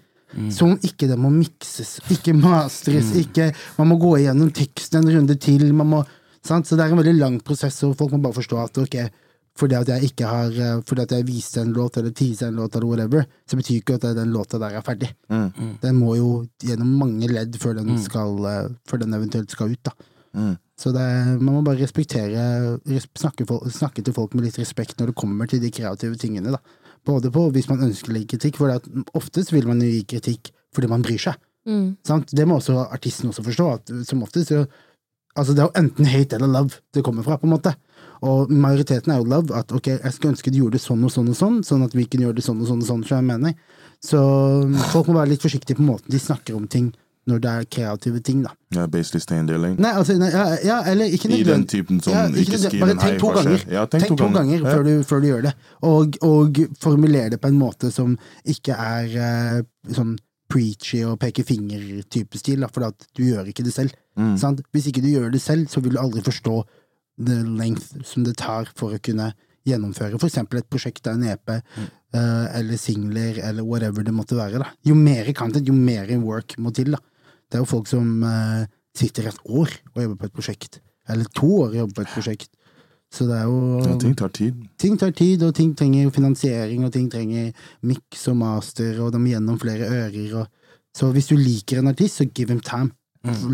Som om ikke det må mikses, ikke mastres, ikke Man må gå igjennom teksten en runde til, man må sant? Så det er en veldig lang prosess, og folk må bare forstå at ok, fordi at jeg ikke har eh, Fordi at jeg viste en låt, eller teaser en låt, eller whatever, så betyr ikke at den låta der er ferdig. Den må jo gjennom mange ledd før den, skal, eh, før den eventuelt skal ut, da. Så det, man må bare respektere snakke, snakke til folk med litt respekt når det kommer til de kreative tingene. da. Både på hvis man ønsker å gi kritikk, for oftest vil man jo gi kritikk fordi man bryr seg. Sant? Det må også artisten også forstå. At som oftest jo, altså Det er jo enten hate eller love det kommer fra. på en måte Og majoriteten er jo love. At ok, jeg skulle ønske de gjorde det sånn og sånn og sånn, sånn at vi kunne gjøre det sånn og sånn og sånn. Så jeg mener. Så folk må være litt forsiktige på måten de snakker om ting når det er kreative ting. da Ja, basically stay in their lane. Nei, altså, nei, ja, ja, eller ikke I den typen som Ja, ikke skriver en hei, hva skjer? ganger, Ja, tenk to ganger Ja. før, du, før du gjør det. Og, og formuler det på en måte som ikke er uh, sånn preachy og peke finger-type stil, da, for at du gjør ikke det selv. Mm. Sant? Hvis ikke du gjør det selv, så vil du aldri forstå the length som det tar for å kunne gjennomføre for eksempel et prosjekt av en EP, Mm. uh, eller singler, eller whatever det måtte være. Da. Jo mer content, jo mer work må til. Da. Det er jo folk som eh, sitter et år og jobber på et prosjekt, eller to år og jobber på et prosjekt. Så det er jo Ja, ting tar tid. ting tar tid, og ting trenger finansiering, og ting trenger mix og master, og de må gjennom flere ører. Og... Så hvis du liker en artist, så give him time.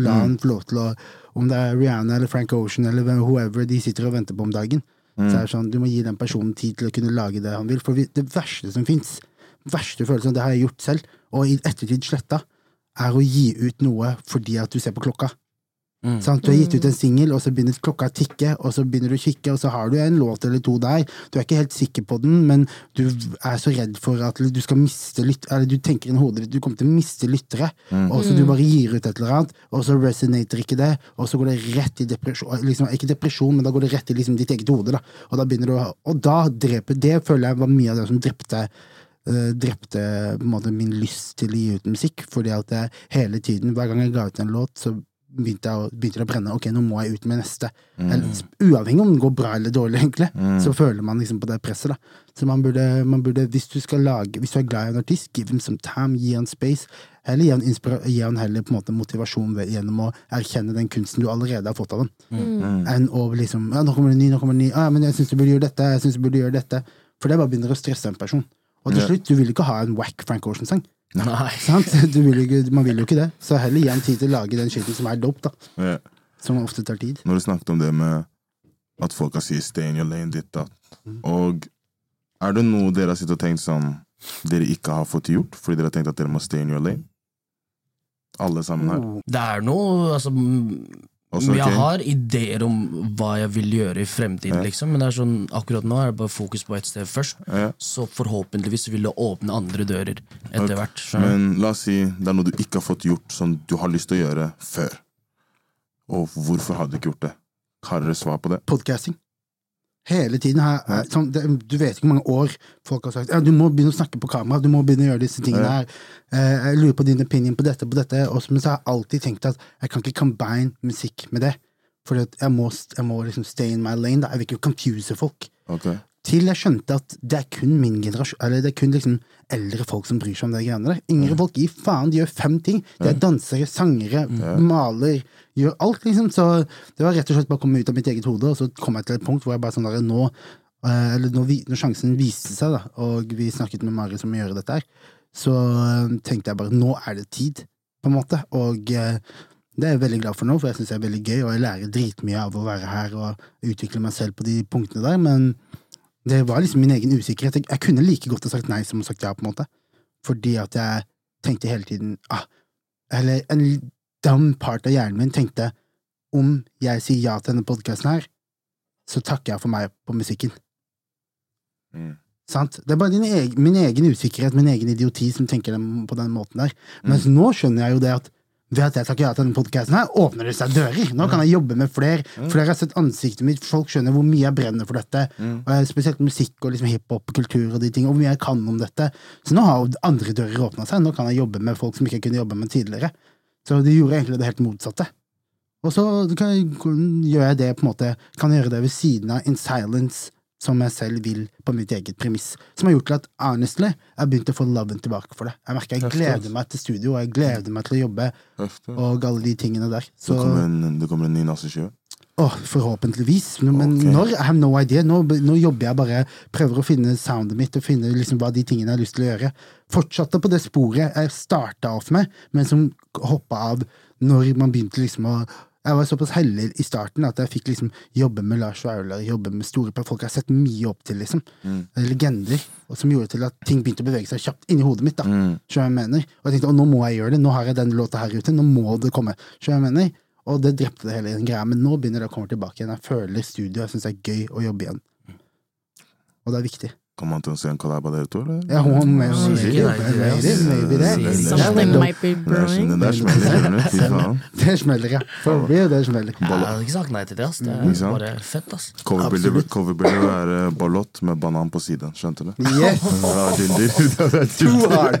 La han få lov til å Om det er Rihanna eller Frank Ocean eller whoever de sitter og venter på om dagen, så er det sånn, du må gi den personen tid til å kunne lage det han vil. For det verste som fins, verste følelsen, det har jeg gjort selv, og i ettertid sletta, er å gi ut noe fordi at du ser på klokka. Sant? Du har gitt ut en singel, og så begynner klokka å tikke, og så begynner du å kikke, og så har du en låt eller to der. Du er ikke helt sikker på den, men du er så redd for at du skal miste lytt... Eller du tenker inn hodet ditt du kommer til å miste lyttere, og så du bare gir ut et eller annet, og så resonater ikke det, og så går det rett i depresjon liksom, Ikke depresjon, men da går det rett i liksom, ditt eget hode, da. Og da begynner du å Og da dreper Det føler jeg var mye av det som drepte drepte på en måte min lyst til å gi ut musikk, fordi at jeg hele tiden, hver gang jeg ga ut en låt, så begynte, jeg, å- begynte det å brenne. Ok, nå må jeg ut med neste. Eller, uavhengig om det går bra eller dårlig, egentlig, så føler man liksom på det presset. da. Så man burde, man burde, hvis du skal lage, hvis du er glad i en artist, give him some time, gi han space. Eller gi han, gi han heller på en måte motivasjon ved, gjennom å erkjenne den kunsten du allerede har fått av han. Enn å liksom ja, 'Nå kommer det ny, nå kommer det ny. Ah, men jeg syns du burde gjøre dette. jeg synes du burde gjøre dette. For det bare begynner å stresse en person. Og til slutt, du vil ikke ha en wack Frank Ocean-sang. Nei. Sant? Du vil ikke, man vil jo ikke det. Så heller gi ham tid til å lage den skiten som er dope, da. Ja. Som ofte tar tid. Når du snakket om det med at folk har si 'stay in your lane', ditt da. Og er det noe dere har sittet og tenkt som dere ikke har fått gjort, fordi dere har tenkt at dere må stay in your lane? Alle sammen her. Oh. Det er noe altså, m- okay. Jeg har ideer om hva jeg vil gjøre i fremtiden, Ja. liksom, men det er sånn, akkurat nå er det bare fokus på ett sted først. Ja. Så forhåpentligvis vil det åpne andre dører etter okay. hvert. Så. Men la oss si det er noe du ikke har fått gjort som du har lyst til å gjøre før. Og hvorfor har du ikke gjort det? Har dere svar på det? Podcasting. Hele tiden har jeg, sånn, det, Du vet ikke hvor mange år folk har sagt ja, du må begynne å snakke på kamera, du må begynne å gjøre disse tingene her. Eh, jeg lurer på din opinion på dette, på dette. Og så- men så har jeg alltid tenkt at jeg kan ikke combine musikk med det. For jeg jeg må liksom stay in my lane. Da. Jeg vil ikke confuse folk. Ok. Til jeg skjønte at det er kun min generasjon Eller det er kun liksom eldre folk som bryr seg om de greiene der. Yngre folk gir faen, de gjør fem ting. De er dansere, sangere, maler, gjør alt, liksom. Så det var rett og slett bare å komme ut av mitt eget hode, og så kom jeg til et punkt hvor jeg bare sånn der, nå eh, Eller når, vi, når sjansen viste seg, da, og vi snakket med Mari som gjør dette her, så eh, tenkte jeg bare nå er det tid, på en måte. Og eh, det er jeg veldig glad for nå, for jeg syns det er veldig gøy, og jeg lærer dritmye av å være her og utvikle meg selv på de punktene der, men det var liksom min egen usikkerhet. Jeg, jeg kunne like godt ha sagt nei som sagt ja, på en måte. Fordi at jeg tenkte hele tiden ah, Eller en dum part av hjernen min tenkte om jeg sier ja til denne podkasten her, så takker jeg for meg på musikken. Mm. Sant? Det er bare din egen, min egen usikkerhet, min egen idioti, som tenker på den måten der. Mens nå skjønner jeg jo det at ved at jeg takker ja til denne podkasten åpner det seg dører. Nå kan jeg jobbe med flere. Flere har sett ansiktet mitt, folk skjønner hvor mye jeg brenner for dette. Og Spesielt musikk og liksom hiphop kultur og de ting, og hvor mye jeg kan om dette. Så nå har andre dører åpna seg. Nå kan jeg jobbe med folk som ikke jeg kunne jobbe med tidligere. Så det gjorde egentlig det helt motsatte. Og så kan jeg, gjør jeg det på en måte Kan gjøre det ved siden av In Silence, som jeg selv vil, på mitt eget premiss. Som har gjort til at honestly, jeg har begynt å få loven tilbake for det. Jeg merker jeg gleder meg til studio, og jeg gleder meg til å jobbe, Heftig. og alle de tingene der. Det Så kommer en, det kommer en ny nasseskive. Åh, forhåpentligvis. Men okay. når? I have no idea. Nå, nå jobber jeg bare, prøver å finne soundet mitt og finne liksom hva de tingene jeg har lyst til å gjøre. Fortsatte på det sporet jeg starta off med, men som hoppa av når man begynte liksom å jeg var såpass heldig i starten at jeg fikk liksom jobbe med Lars Vaular, jobbe med store folk jeg har sett mye opp til, liksom. Legender. Og som gjorde til at ting begynte å bevege seg kjapt inni hodet mitt. da mm. jeg mener? Og jeg tenkte å, nå må jeg gjøre det, nå har jeg den låta her ute, nå må det komme. Jeg mener? Og det drepte det hele den greia, men nå begynner det å komme tilbake igjen. Jeg føler studio, jeg syns det er gøy å jobbe igjen. Og det er viktig. Kommer man til å se en collab av dere to, eller? Ja, hun med Sier maybe, ikke nei til det, ass. maybe, maybe det. Sier ikke Det er Something might be brewing. det der smeller, skjønner? Fy faen. Det smeller, ja. For real, det smeller. Jeg hadde ikke sagt nei til det. ass Det er bare fett. ass Coverbildet vil være ballott med banan på siden. Skjønte du? Yes! Det er Too hard!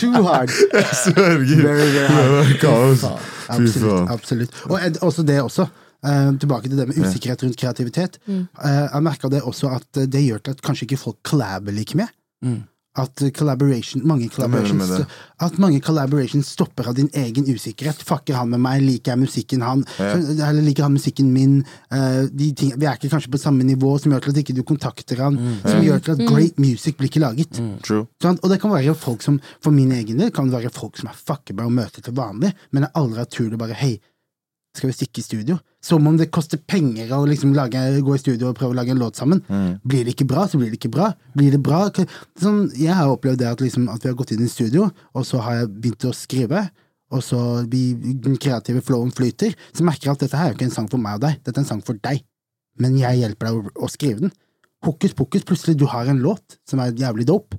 Too hard! Sverger. Very, very. Det var Kaos. Absolutt. Og ed- også det også. Eh, tilbake til det med usikkerhet rundt kreativitet. Mm. Eh, jeg merka det også at det gjør til at kanskje ikke folk collaber like mye. At eh, collaboration, mange collaborations? At mange collaborations stopper av din egen usikkerhet. Fucker han med meg? Liker jeg musikken han? Ja. Eller liker han musikken min? Eh, de ting, vi er ikke kanskje på samme nivå, som gjør til at ikke du kontakter han. Som gjør til at great music blir ikke laget. True. Sant? Og det kan være folk som, for min egen del, kan det være folk som er fuckebra å møte til vanlig, men jeg aldri har tur til bare hei, skal vi stikke i studio? Som om det koster penger å liksom lage, gå i studio og prøve å lage en låt sammen. Blir det ikke bra, så blir det ikke bra. Blir det bra sånn, Jeg har opplevd det at, liksom, at vi har gått inn i studio, og så har jeg begynt å skrive. Og så vi, den kreative flowen flyter, så merker jeg at dette her er ikke en sang for meg og deg, dette er en sang for deg. Men jeg hjelper deg å, å skrive den. Hokus pokus, plutselig du har en låt som er jævlig dope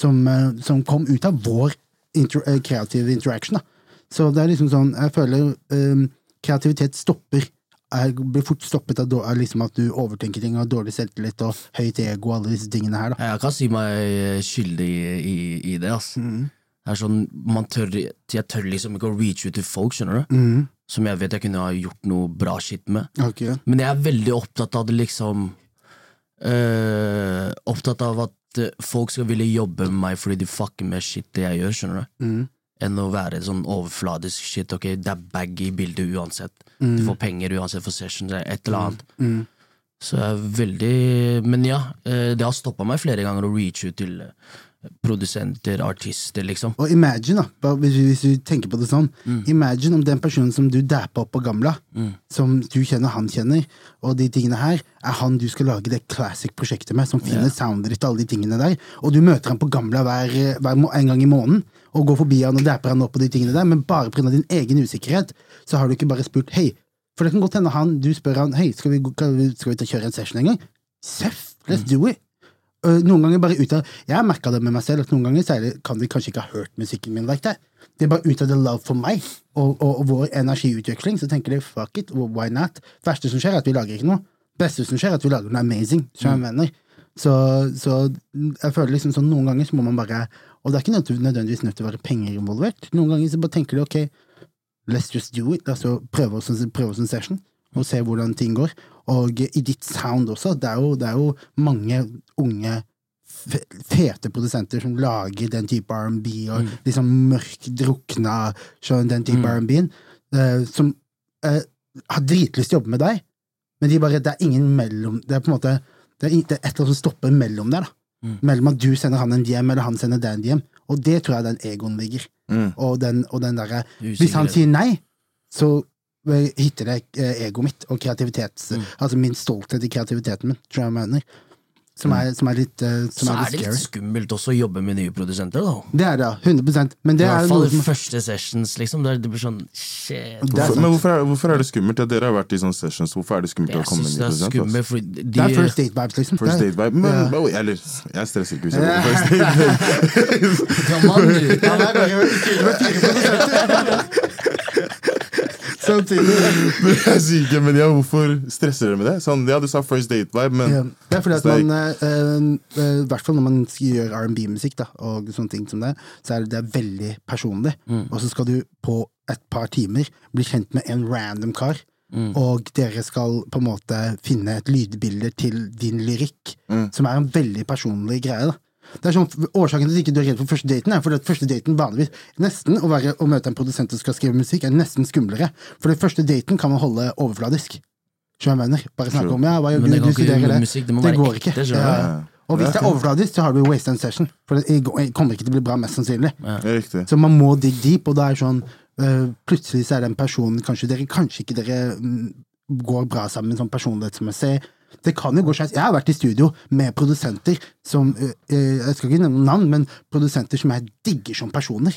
som, eh, som kom ut av vår inter eh, kreative interaction. Da. Så det er liksom sånn, jeg føler eh, kreativitet stopper er, blir fort stoppet av, liksom at du overtenker ting, har dårlig selvtillit og høyt ego og alle disse tingene her. da. Jeg kan si meg skyldig i, i, i det, ass. Det er sånn, man tør, jeg tør liksom ikke å reach ut til folk, skjønner du? Mm. Som jeg vet jeg kunne ha gjort noe bra shit med. Okay. Men jeg er veldig opptatt av det liksom øh, Opptatt av at øh, folk skal ville jobbe med meg fordi de fucker med shit det jeg gjør, skjønner du? Mhm. Enn å være sånn overfladisk shit. Ok, det er bag i bildet uansett. Mm. Du får penger uansett for sessions, et eller annet. Mm. Så jeg er veldig Men ja, øh, det har stoppa meg flere ganger å reach ut til øh, produsenter, artister, liksom. Og imagine, da, hvis, du tenker på det sånn, imagine om den personen som du dapper opp på Gamla, som du kjenner, han kjenner, og de tingene her, er han du skal lage det classic-prosjektet med, som finner soundet ditt og alle de tingene der, og du møter han på Gamla hver, hver en gang i måneden, og går forbi han og dapper han opp på de tingene der, men bare pga. din egen usikkerhet, så har du ikke bare spurt hei, for det kan godt hende han, du spør han, hei, skal vi, skal vi, skal vi kjøre en session en gang? Seff, let's do it! Noen ganger bare ut av Jeg har merka det med meg selv, at noen ganger er kan de kanskje ikke ha hørt musikken min like that. Det er bare ut av the love for meg og, og, og vår energiutveksling, så tenker de fuck it, why not? Det Verste som skjer, er at vi lager ikke noe. Det Beste som skjer, er at vi lager noe amazing. Så, mener. så, så jeg føler liksom sånn noen ganger så må man bare Og det er ikke nødvendigvis nødt til å være penger involvert. Noen ganger så bare tenker de ok, let's just do it. Altså prøve oss, prøve oss en session og se hvordan ting går. Og i ditt sound også. Det er jo, det er jo mange unge fete produsenter som lager den type R&B, og liksom mørk, drukna sånn, den type R&B-en, uh, som uh, har dritlyst til å jobbe med deg, men de bare, det er ingen mellom Det er på en måte er, det er et eller annet som stopper mellom der, da. Mellom at du sender han en DM, eller han sender deg en DM. Og det tror jeg den egoen ligger. Mm. Og den, og den derre Hvis han sier nei, så eh, hitter det eh, egoet mitt og kreativitets... Mm. Altså min stolthet i kreativiteten min, tror jeg mener. Som er, som er litt, uh, som Så er er det scary. litt skummelt også å jobbe med nye produsenter, da. Det er det, 100% Men det er hvert fall noe... første sessions, liksom. Der det blir sånn shit. Er Hvorfor, men hvorfor er, hvorfor er det skummelt? Ja, dere har vært i sånne sessions. Hvorfor er det skummelt det, å komme med nye produsenter? er fordi de Det er first date vibes, liksom. First er- date vibe. Men, Ja. oh, eller, jeg stresser ikke hvis jeg blir first date. Du. Med fire produsenter. Samtidig. Jeg sier ikke, men ja, hvorfor stresser dere med det? Sånn, ja, du sa first date vibe, men Ja, det er fordi at er- man, i eh, i hvert fall når man gjøre R&B-musikk da, og sånne ting som det, så er det, det er veldig personlig. Og så skal du på et par timer bli kjent med en random kar, og dere skal på en måte finne et lydbilde til din lyrikk, som er en veldig personlig greie. da. Det er sånn, Årsaken til at ikke du er redd for første daten, er fordi at første daten vanligvis nesten å, være, å møte en produsent som skal skrive musikk, er nesten skumlere. For den første daten kan man holde overfladisk. Skjønner mener? Bare snakke om ja, hva gjør du, det du studerer det. musikk, det må være går ikke. Ekte. Ja. Og hvis det er overfladisk, så har du waste and session. For det kommer ikke til å bli bra, mest sannsynlig. det er. Så man må dig deep, og da er sånn øh, Plutselig så er den personen Kanskje dere kanskje ikke dere mm, går bra sammen sånn personlighetsmessig. Det kan jo gå skeis. Jeg har vært i studio med produsenter som øh, øh, Jeg skal ikke nevne navn, men produsenter som jeg digger som personer.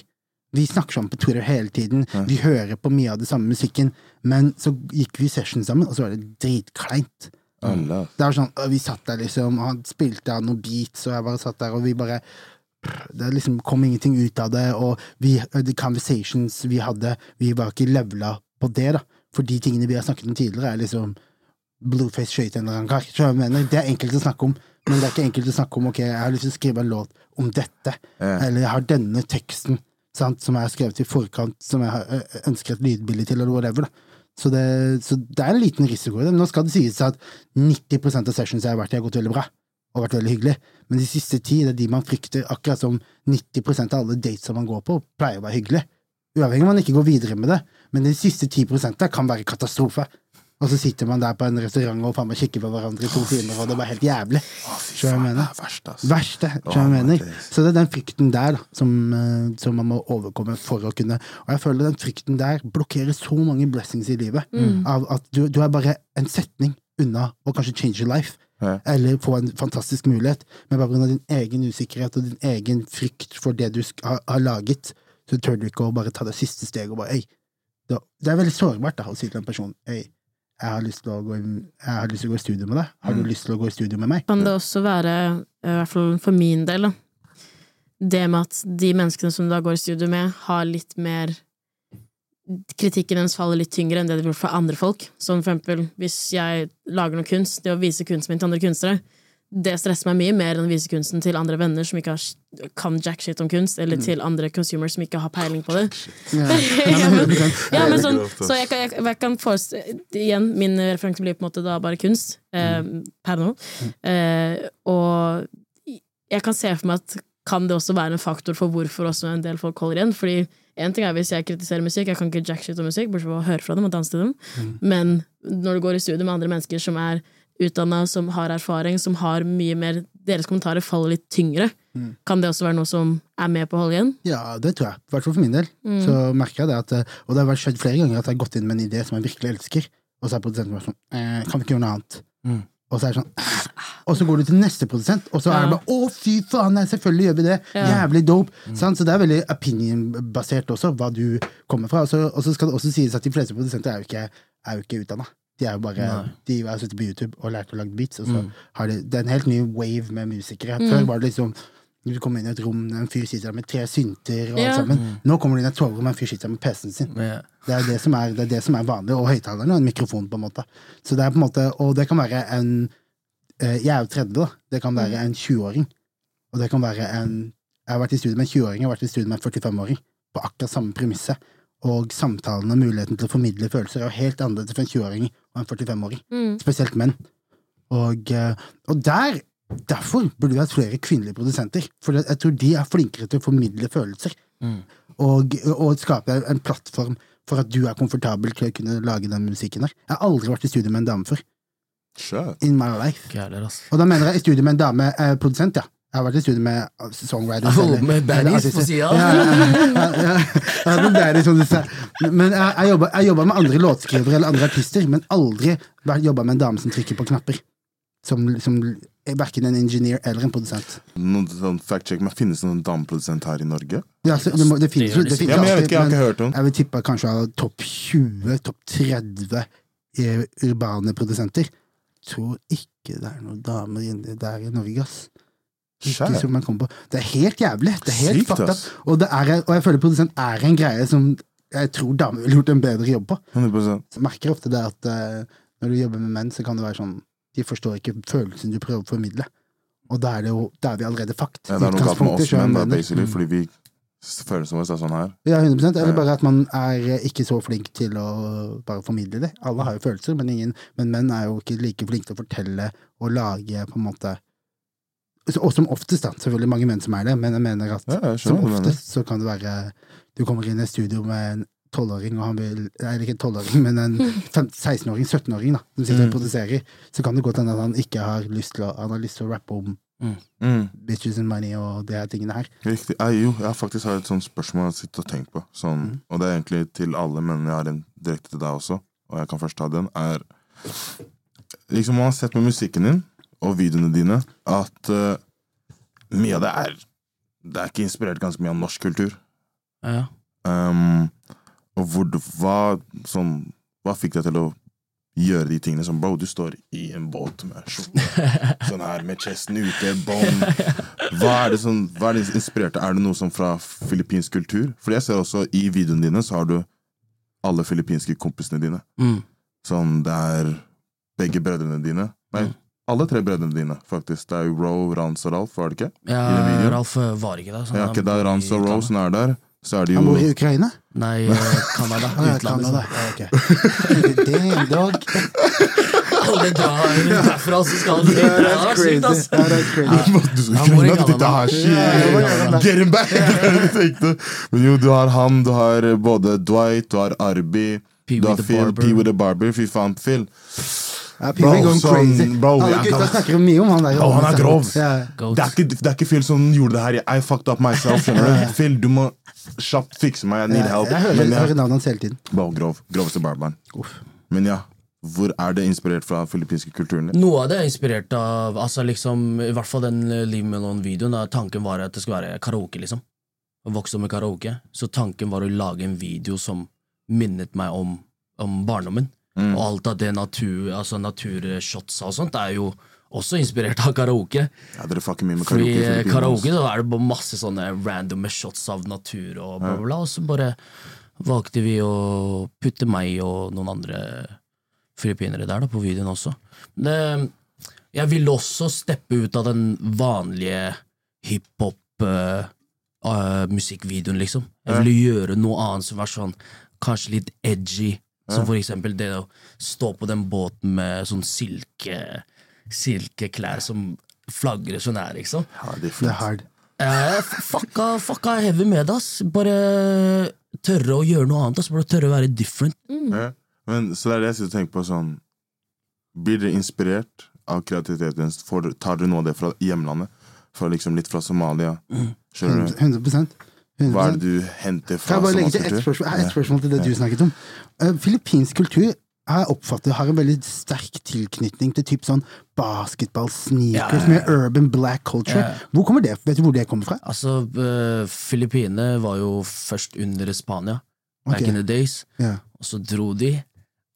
Vi snakker sammen på Twitter hele tiden, vi hører på mye av det samme musikken, men så gikk vi i session sammen, og så var det dritkleint. Allah. Det var sånn, Vi satt der, liksom, og han spilte av noen beats, og jeg bare satt der, og vi bare Det liksom kom ingenting ut av det, og vi, the conversations vi hadde, vi var ikke levela på det, da. For de tingene vi har snakket om tidligere, er liksom Blueface skøyte en eller annen Det er enkelt å snakke om, men det er ikke enkelt å snakke om ok, jeg har lyst til å skrive en låt om dette, Ja. eller jeg har denne teksten sant, som jeg har skrevet i forkant, som jeg har, ø, ønsker et lydbilde til, eller whatever. da. Så det, så det er en liten risiko i det. Men nå skal det sies at 90% av sessions jeg har vært i, har gått veldig bra. Og vært veldig hyggelig. Men de siste ti, det er de man frykter, akkurat som 90% av alle dates som man går på, pleier å være hyggelig. Uavhengig om man ikke går videre med det. Men de siste 10% kan være katastrofe. Og så sitter man der på en restaurant og faen meg kikker på hverandre i to timer, og det er bare helt jævlig. Skjønner du hva jeg mener? Det verst, altså. verste. skjønner du hva jeg mener? Så det er den frykten der da, som, eh, som man må overkomme for å kunne Og jeg føler den frykten der blokkerer så mange blessings i livet. Av at du, du er bare en setning unna å kanskje change your life. Ja. Eller få en fantastisk mulighet. Men bare pga. din egen usikkerhet og din egen frykt for det du har, har laget, så tør du ikke å bare ta det siste steget og bare Ei. Det er veldig sårbart da, å si til en person Ei, jeg har lyst til å gå, i- jeg har lyst til å gå i studio med deg. Har du lyst til å gå i studio med meg? Kan det også være, i hvert fall for min del, da, det med at de menneskene som du da går i studio med, har litt mer kritikken deres faller litt tyngre enn det det burde for andre folk. Som for eksempel hvis jeg lager noe kunst, det å vise kunsten min til andre kunstnere, det stresser meg mye mer enn å vise kunsten til andre venner som ikke har, kan jack shit om kunst, eller til andre consumers som ikke har peiling på det. ja, men, ja, men sånn, så jeg, kan- jeg, jeg kan forestille Igjen, min referanse blir på en måte da bare kunst, eh, per nå. Eh, og jeg kan se for meg at kan det også være en faktor for hvorfor også en del folk holder igjen. Fordi en ting er hvis jeg kritiserer musikk, jeg kan ikke jack shit om musikk, bortsett fra å høre fra dem og danse til dem. Men når du går i studio med andre mennesker som er utdanna, som har erfaring, som har mye mer Deres kommentarer faller litt tyngre. Kan det også være noe som er med på å holde igjen? Ja, det tror jeg. I hvert fall for min del. Så merker jeg det at, eh, Og det har skjedd flere ganger at jeg har gått inn med en idé som jeg virkelig elsker, og så er produsenten bare sånn eh, Kan vi ikke gjøre noe annet? Mm. Og så er det sånn «Eh». Og så går du til neste produsent, og så er det bare Å, fy faen, nei, selvfølgelig gjør vi det! Jævlig dope! Sant? Så det er veldig opinion-basert også, hva du kommer fra. Og så, og så skal det også sies at de fleste produsenter er jo ikke, er jo ikke utdanna. De er jo bare Nei. De har sittet på YouTube og lært å lage beats, og så har de Det er en helt ny wave med musikere. Før var det liksom du kommer inn i et rom, en fyr sitter der med tre synter og alt Ja. sammen. Nå kommer du inn i et togrom, en fyr sitter der med PC-en sin. Men, Det er det som er, det er, det som er vanlig, og høyttaleren og en mikrofon, på en måte. Så det er på en måte, Og det kan være en eh, Jeg er jo 30, da. Det kan være en 20-åring. Og det kan være en Jeg har vært i studio med en 20-åring, jeg har vært i studio med en 45-åring. På akkurat samme premisset. Og samtalen og muligheten til å formidle følelser er jo helt annerledes for en 20-åring og en 45-åring. Mm. Spesielt menn. Og, eh, og der Derfor burde vi hatt flere kvinnelige produsenter. For jeg tror de er flinkere til å formidle følelser. Og, og skape en plattform for at du er komfortabel til å kunne lage den musikken der. Jeg har aldri vært i studio med en dame før. Sure. In my life. heller. Og da mener jeg i studio med en dame, eh, produsent, ja. Jeg har vært i studio med eh, songwriters. Oh, eller- med baddies på sida? Ja, ja, ja, baddies, som du sa. Men jeg, jeg jobba- jeg jobba med andre låtskrivere eller andre artister, men aldri jobba med en dame som trykker på knapper. Som, som er verken en engineer eller en produsent. Noen sånn fact check, men Finnes det noen dameprodusent her i Norge? Ja, så det, må, det finnes jo det det finnes Ja, men jeg vet ikke, jeg har ikke hørt om Jeg vil tippe kanskje av topp 20, topp 30 urbane produsenter. Tror ikke det er noen damer inni der i Norge, ass. Ikke som man kommer på. Det er helt jævlig. Det er helt up. Og, det er, og jeg føler produsent er en greie som jeg tror damer ville gjort en bedre jobb på. 100 Jeg merker ofte det at uh, når du jobber med menn, så kan det være sånn De forstår ikke følelsen du prøver å formidle. Og da er, det jo, da er vi allerede fucked. ja, Det er noe galt med oss menn, da, basically, fordi vi føles som oss er sånn her. Ja, 100% Eller bare at man er ikke så flink til å bare formidle det. Alle har jo følelser, men, ingen, men menn er jo ikke like flinke til å fortelle og lage på en måte Og som oftest, da. Selvfølgelig mange menn som er det, men jeg mener at Ja, jeg som oftest så kan det være Du kommer inn i et studio med en tolvåring, og han vil Eller ikke en tolvåring, men en 16-åring, 17-åring, da, som sitter og produserer. Så kan det godt hende at han ikke har lyst til å Han har lyst til å rappe om Mm, bitches and money og de her tingene her. riktig. Jeg, jo, jeg har faktisk har et sånt spørsmål jeg sitter og tenker på. Sånn, Mm. Og det er egentlig til alle, men jeg har en direkte til deg også. Og jeg kan først ta den. Er Liksom Man har sett med musikken din og videoene dine at uh, mye av det er Det er ikke inspirert ganske mye av norsk kultur. Ja. Um, og hvor, hva, sånn, hva fikk deg til å gjøre de tingene som Bro, du står i en båt med skjorte, sånn her, med chesten ute, bånd. Hva er det som hva er det inspirerte? Er det noe som fra filippinsk kultur? For jeg ser også i videoene dine så har du alle filippinske kompisene dine. Mm. Sånn, det er begge brødrene dine. Nei, Mm. Alle tre brødrene dine, faktisk. Det er jo Ro, Rans og Ralf, var det ikke? Ja, I den videoen? Ralf eh, var ikke der. så Ja, ikke det er Rans og Ro som er der. Så er det Han jo bor i Ukraina. Nei, eh, Canada. Utlandet. Canada. Ja, ok. Damn, dog. Alle drar derfra, så skal de Det er sykt, ass. Crazy. Du skal Han ikke at dette er ja, Get him back! Men jo, du har han, du har både Dwight, du har Arby, Pee du har Phil, Pee with a Barber. Fy faen, Phil. Ja, Bro, sånn, bro, Alle gutta snakker mye om han der. Bro, han er grov. Ja. Det er, ikke, det er ikke Phil som gjorde det her. I fucked up myself. skjønner du? Phil, du må kjapt fikse meg. I need help. jeg hører, Men jeg hører navnet hans hele tiden. bro, grov. Groveste barberen. Men ja, hvor er det inspirert fra filippinske kulturen? Noe av det er inspirert av altså liksom, I hvert fall den eh, Leave Me Alone-videoen. Tanken var at det skulle være karaoke. liksom Jeg vokste opp med karaoke, så tanken var å lage en video som minnet meg om, om barndommen. Mm. Og alt av det natur, altså naturshotsa og sånt er jo også inspirert av karaoke. Ja, dere fucker mye med karaoke karaoke. i eh, karaoke da er det bare masse sånne random shots av natur og bla, bla, bla. Og så bare valgte vi å putte meg og noen andre filippinere der da, på videoen også. Det, jeg ville også steppe ut av den vanlige hiphop-musikkvideoen, liksom. Jeg ville gjøre noe annet som var sånn kanskje litt edgy. Som for eksempel det å stå på den båten med sånn silke silkeklær som flagrer så nær, liksom. Ja, det er hard. Eh, fucka, fucka heavy med ass. Bare tørre å gjøre noe annet. Ass. Bare tørre å være different. Ja. Men, så det er det jeg sitter og tenker på sånn Blir dere inspirert av kreativiteten? Får, tar dere noe av det fra hjemlandet? Fra liksom litt fra Somalia? Mm. 100, 100%. Hva er det du henter Kan fra jeg bare legge til ett spørsmål, et spørsmål til det du snakket om? Uh, Filippinsk kultur har jeg oppfattet har en veldig sterk tilknytning til typ sånn basketball, sneakers, Ja, ja, ja. med urban black culture. Ja. Hvor kommer det, Vet du hvor det kommer fra? Altså, uh, Filippinene var jo først under Spania, back in the days. Ja, Og så dro de,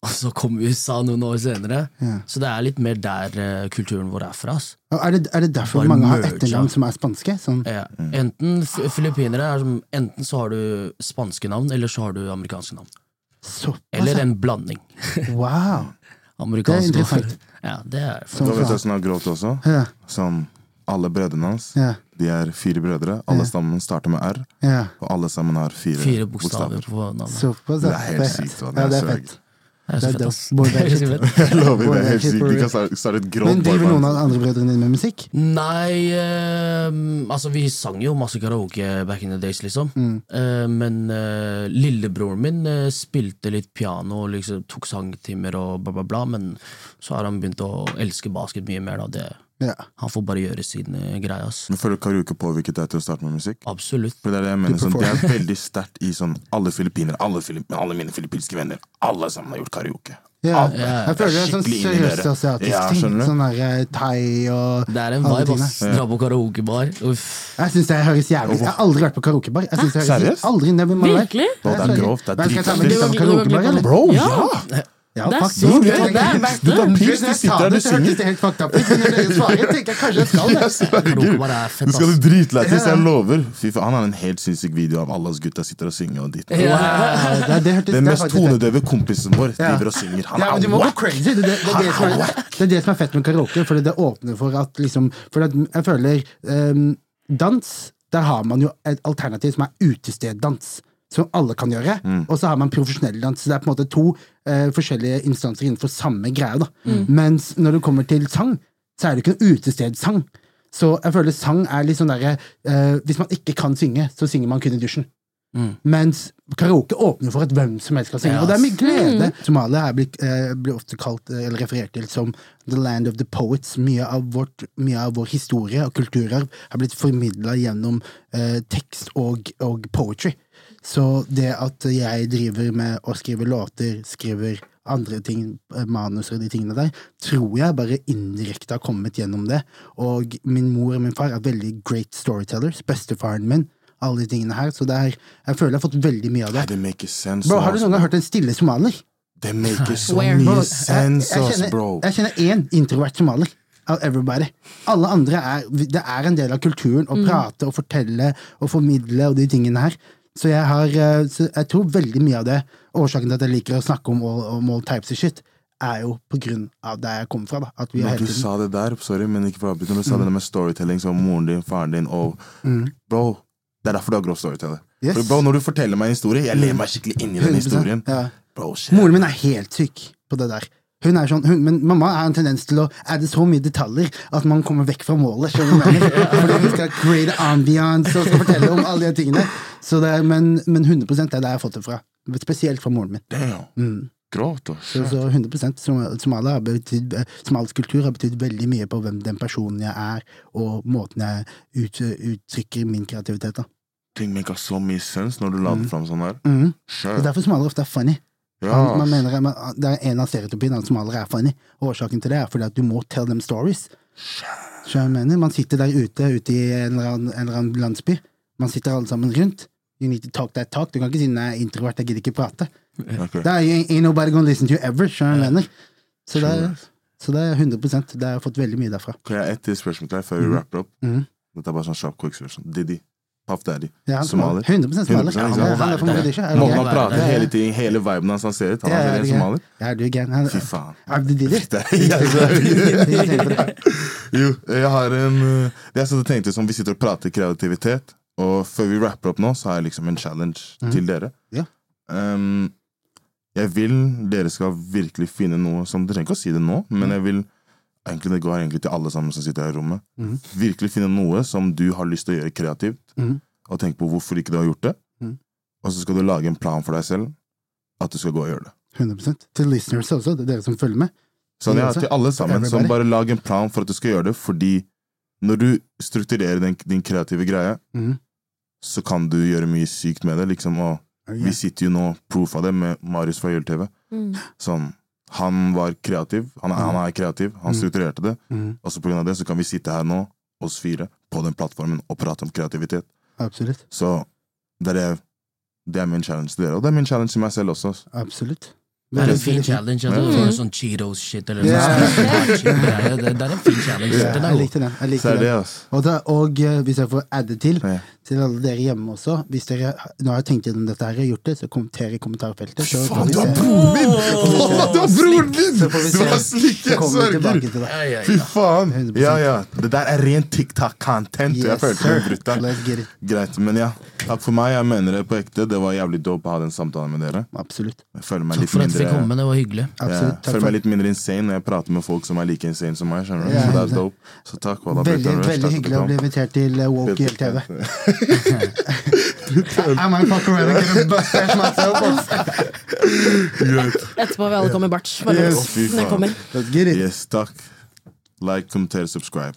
og så kom USA noen år senere. ja. Så det er litt mer der uh, kulturen vår er fra. ass. Er det, er det derfor Bare mange har etternavn som er spanske? Sånn, Ja. Enten f- Filippinere er som Enten så har du spanske navn, eller så har du amerikanske navn. Så, Eller en blanding. Wow! Amerikansk Det er interessant. Ja, det er Du Da vet som har grått også. Ja, som alle brødrene hans ja, De er fire brødre. Alle Ja. sammen starter med R, ja. og alle sammen har fire, fire bokstaver på navnet. Såpass, Det er helt sykt. Det er det er så fett. Det er så fett, ass. Jeg lover, det er helt sykt. De kan starte, et grått Men driver noen av de andre brødrene dine med musikk? Nei, eh, altså vi sang jo masse karaoke back in the days, liksom. Mm. Uh, men uh, lillebroren min uh, spilte litt piano og liksom tok sangtimer og bla, bla, bla. Men så har han begynt å elske basket mye mer. Da. Det, Ja. han får bare gjøre sin eh, greie. ass. Men Føler du karaoke påvirket deg til å starte med musikk? Absolutt. For Det er det jeg mener, sånn, det er veldig sterkt i sånn alle filippinere, alle, Filipp, alle mine filippinske venner, alle sammen har gjort karaoke. Ja. Alle. Jeg føler det er sånn seriøst asiatisk Ja, ting. Sånn der eh, thai og Det er en vibe, ass. Dra på karaokebar. Uff. Jeg syns det høres jævlig Jeg har aldri vært på karaokebar. Jeg synes det høres Seriøst? Aldri never. Virkelig? Bro, det er grovt, det er Men skal jeg ta dritfett. Bro, Ja. Ja! Ja, Det er faktisk. så Det gøy. Det er gøy. verst. Du du sitter der, du synger. det helt fucked ut, men når dere svarer, tenker jeg kanskje jeg skal det. Du skal bli dritlættis, jeg lover. Fy faen, Han har en helt sinnssyk video av alle oss gutta sitter og synger. og dit. Wow, det, det hørtes Den mest tonedøve kompisen vår driver og synger. Han du er wack! Det, det, det, er det, som er, det er det som er fett med karaoke, for det åpner for at liksom For at jeg føler ehm, Dans, der har man jo et alternativ som er utesteddans. Som alle kan gjøre. Og så har man profesjonell dans. Så det er på en måte to uh, forskjellige instanser innenfor samme greie. da Mens når det kommer til sang, så er det ikke noe utestedssang. Så jeg føler sang er litt sånn derre uh, Hvis man ikke kan synge, så synger man kun i dusjen. Mens karaoke åpner for at hvem som helst kan synge. yes. Og det er mye glede. Somalia er blitt, eh, blir ofte kalt eller referert til som the land of the poets. Mye av, vårt, mye av vår historie og kulturarv har blitt formidla gjennom eh, tekst og, og poetry. Så det at jeg driver med å skrive låter, skriver andre ting, eh, manus og de tingene der, tror jeg bare indirekte har kommet gjennom det. Og min mor og min far er veldig great storytellers. Bestefaren min. Alle de tingene her. Så det er, jeg føler jeg har fått veldig mye av det. Det makes sense. Bro, har du noen gang hørt en stille somalier? Det makes så Where? Mye sense, jeg, ass, kjenner, bro. jeg kjenner én introvert somalier. Av everybody. Alle andre er Det er en del av kulturen å prate og fortelle og formidle og de tingene her. Så jeg har eh, så Jeg tror veldig mye av det, årsaken til at jeg liker å snakke om, all- om all types of shit, er jo på grunn av der jeg kommer fra. da At vi har du sa det der, sorry, men ikke for å avbryte, men du sa det med storytelling som moren din, faren din og Bro, det er derfor du har grov storyteller. Yes. For bro, Når du forteller meg en historie, jeg lever meg skikkelig inn i den historien. ja. Bro. Moren min er helt syk på det der. Hun er sånn, hun, men mamma har en tendens til å adde så mye detaljer at man kommer vekk fra målet. Fordi hun skal create ambiance og skal fortelle om alle de tingene. Så det er, men, men 100 det er der jeg har fått det fra. Spesielt fra moren min. Mm. Gråt og Så, så 100% Som- Somalia har betydd, Somalisk kultur har betydd veldig mye på hvem den personen jeg er, og måten jeg ut, uttrykker min kreativitet på. Ting make så mye sense når du la det fram sånn her. Mm. Sure. Det er derfor somaliere ofte er funny. Ja, Man, man mener, man, det er en av stereotypiene som allerede er funny. Og årsaken til det er fordi at du må tell them stories. Så jeg mener, Man sitter der ute, ute i en eller, annen, en eller annen landsby. Man sitter alle sammen rundt. You need to talk that talk. Du kan ikke si nei, er introvert, jeg gidder ikke prate. Okay. Det er, ain't nobody gonna listen to you ever. Jeg mener? Så det, er, så det er 100% Det har jeg fått veldig mye derfra. Kan jeg ett spørsmål til deg før vi wrapper opp? Mm. Dette er bare sånn sharp quick. Diddy. Puff Daddy. Ja, han somalier. 100 somalier. 100%, Han han er fra Mogadishu. Måten han prater Ja, ja. hele tiden, hele viben hans han ser ut. Han er er somalier. Ja, du er gæren. Fy faen. Abdi Didi. Jeg- Jo, jeg har en uh, Det jeg tenkte som Vi sitter og prater kreativitet, og før vi rapper opp nå, så har jeg liksom en challenge til dere. Ja. Um, jeg vil dere skal virkelig finne noe som Dere trenger ikke å si det nå, men jeg vil egentlig Det går egentlig til alle sammen som sitter her i rommet. Mm. Virkelig finne noe som du har lyst til å gjøre kreativt, mm. og tenk på hvorfor ikke du har gjort det. Mm. Og så skal du lage en plan for deg selv, at du skal gå og gjøre det. 100 Til listeners også, er dere som følger med. Sånn, ja, til alle sammen. Som bare lag en plan for at du skal gjøre det, fordi når du strukturerer din, din kreative greie, Mhm. så kan du gjøre mye sykt med det. Liksom, og vi sitter jo nå proof av det med Marius fra Jul-TV. Mm. Sånn, han var kreativ. Han er, han er kreativ. Han Mm. strukturerte det. Mm. Og så på grunn av det så kan vi sitte her nå, oss fire, på den plattformen og prate om kreativitet. Absolutt. Så det er, det er min challenge til dere. Og det er min challenge til meg selv også. Absolutt. Det er en fin challenge. Altså, Mm. sånn Cheetos-shit eller yeah. noe sånt. Det det er en fin challenge. Yeah. Den er jeg likte den. Jeg likte den. Og, da, og eh, hvis jeg får adde til, til alle dere hjemme også Hvis dere nå har jeg tenkt gjennom dette her og gjort det, så kommenter i kommentarfeltet. Så Faen, du er broren min! Faen, du er broren min! Så får vi Du har var slik, jeg sverger! Fy faen! Ja, ja. Det der er ren TikTok-content. jeg følte meg it. Greit, men ja. Takk for meg. Jeg mener det på ekte. Det var jævlig dope å ha den samtalen med dere. Absolutt. Jeg føler meg litt litt for fikk komme, det var hyggelig. Absolutt. jeg føler meg litt mindre insane når jeg prater med folk som er like insane som meg. skjønner du? Ja, Så det er dope. Så takk. Wallah, Veldig, veldig Takk hyggelig å bli invitert til Woke Hill TV. I might fuck around and get a mustache myself. Etterpå vil alle komme i bart. Yes. jeg. Yes, takk. Like, kommenter, subscribe.